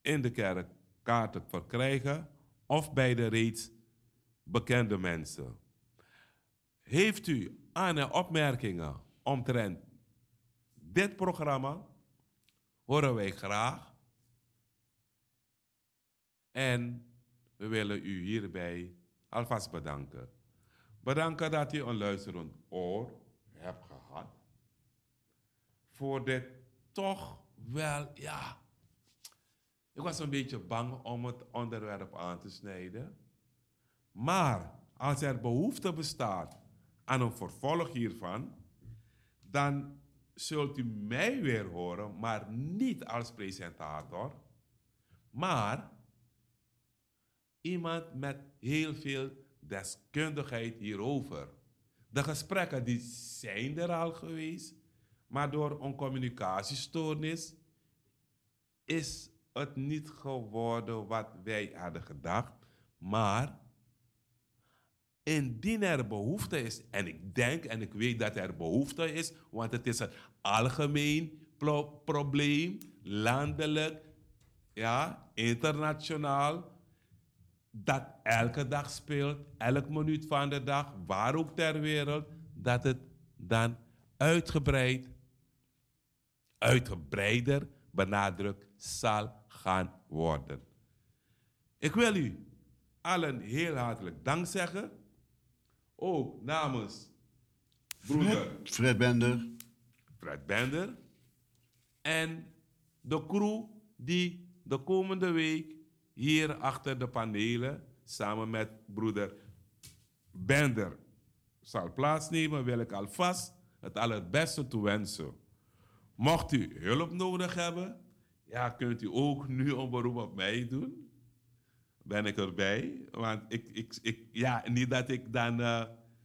in de kerk kaarten verkrijgen of bij de reeds bekende mensen. Heeft u aan- en opmerkingen omtrent dit programma? Horen wij graag. En we willen u hierbij alvast bedanken. Bedanken dat u een luisterend oor hebt gehad. Voor dit toch wel, ja. Ik was een beetje bang om het onderwerp aan te snijden. Maar als er behoefte bestaat aan een vervolg hiervan, dan zult u mij weer horen, maar niet als presentator, maar iemand met heel veel deskundigheid hierover. De gesprekken die zijn er al geweest, maar door een communicatiestoornis is het niet geworden wat wij hadden gedacht. Maar indien er behoefte is, en ik denk en ik weet dat er behoefte is, want het is een algemeen pro- probleem landelijk, ja, internationaal, dat elke dag speelt, elk minuut van de dag, waar ook ter wereld, dat het dan uitgebreid, uitgebreider benadrukt zal gaan worden. Ik wil u allen heel hartelijk dank zeggen. Ook namens broeder Fred Bender. Fred Bender. En de crew die de komende week hier achter de panelen samen met broeder Bender zal plaatsnemen, wil ik alvast het allerbeste toewensen. Mocht u hulp nodig hebben, ja, kunt u ook nu een beroep op mij doen. Ben ik erbij. Want ik, ik, ik, ja, niet dat ik dan eh,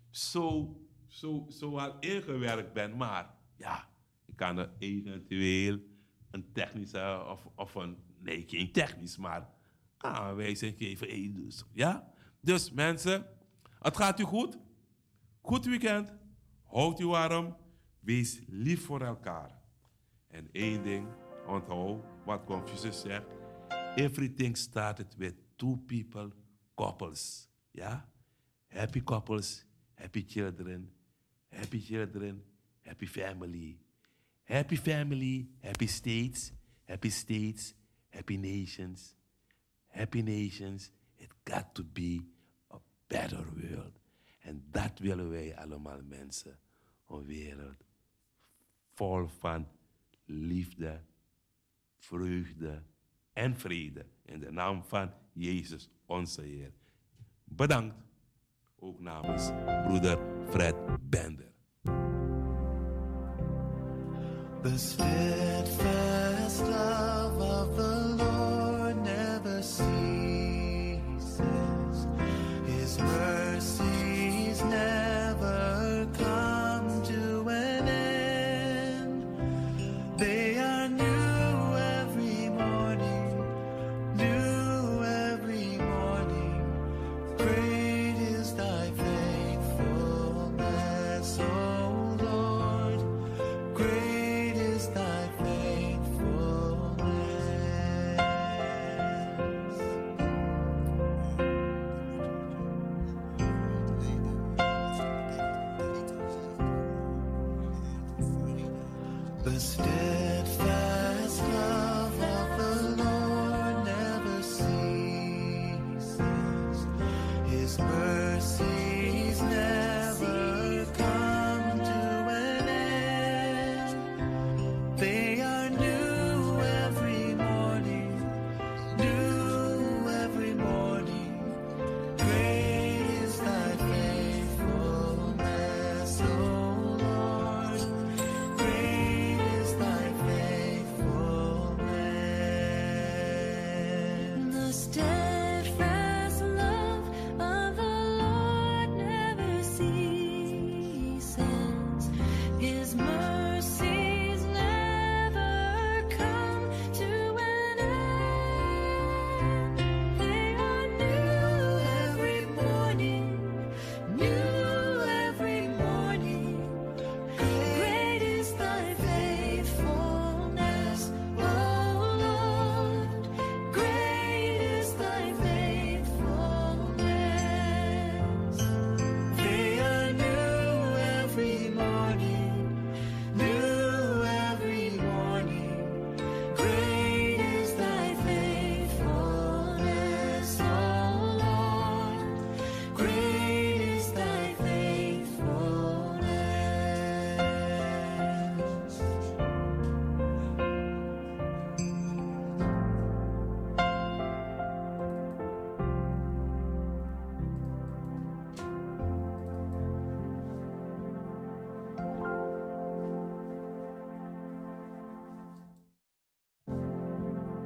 zo, zo, zo al ingewerkt ben, maar ja, ik kan er eventueel een technische of, of een, nee, geen technisch, maar aanwijzing geven. Hey, dus, ja? Dus mensen, het gaat u goed. Goed weekend. Houd u warm. Wees lief voor elkaar. En één ding, onthoud wat Confucius zegt. Everything started with two people, couples. Ja? Happy couples, happy children. Happy children, happy family. Happy family, happy states. Happy states, happy nations. Happy nations, it got to be a better world. En dat willen wij allemaal mensen. Een wereld vol van liefde, vreugde en vrede. In de naam van Jezus, onze Heer. Bedankt. Ook namens broeder Fred Bender.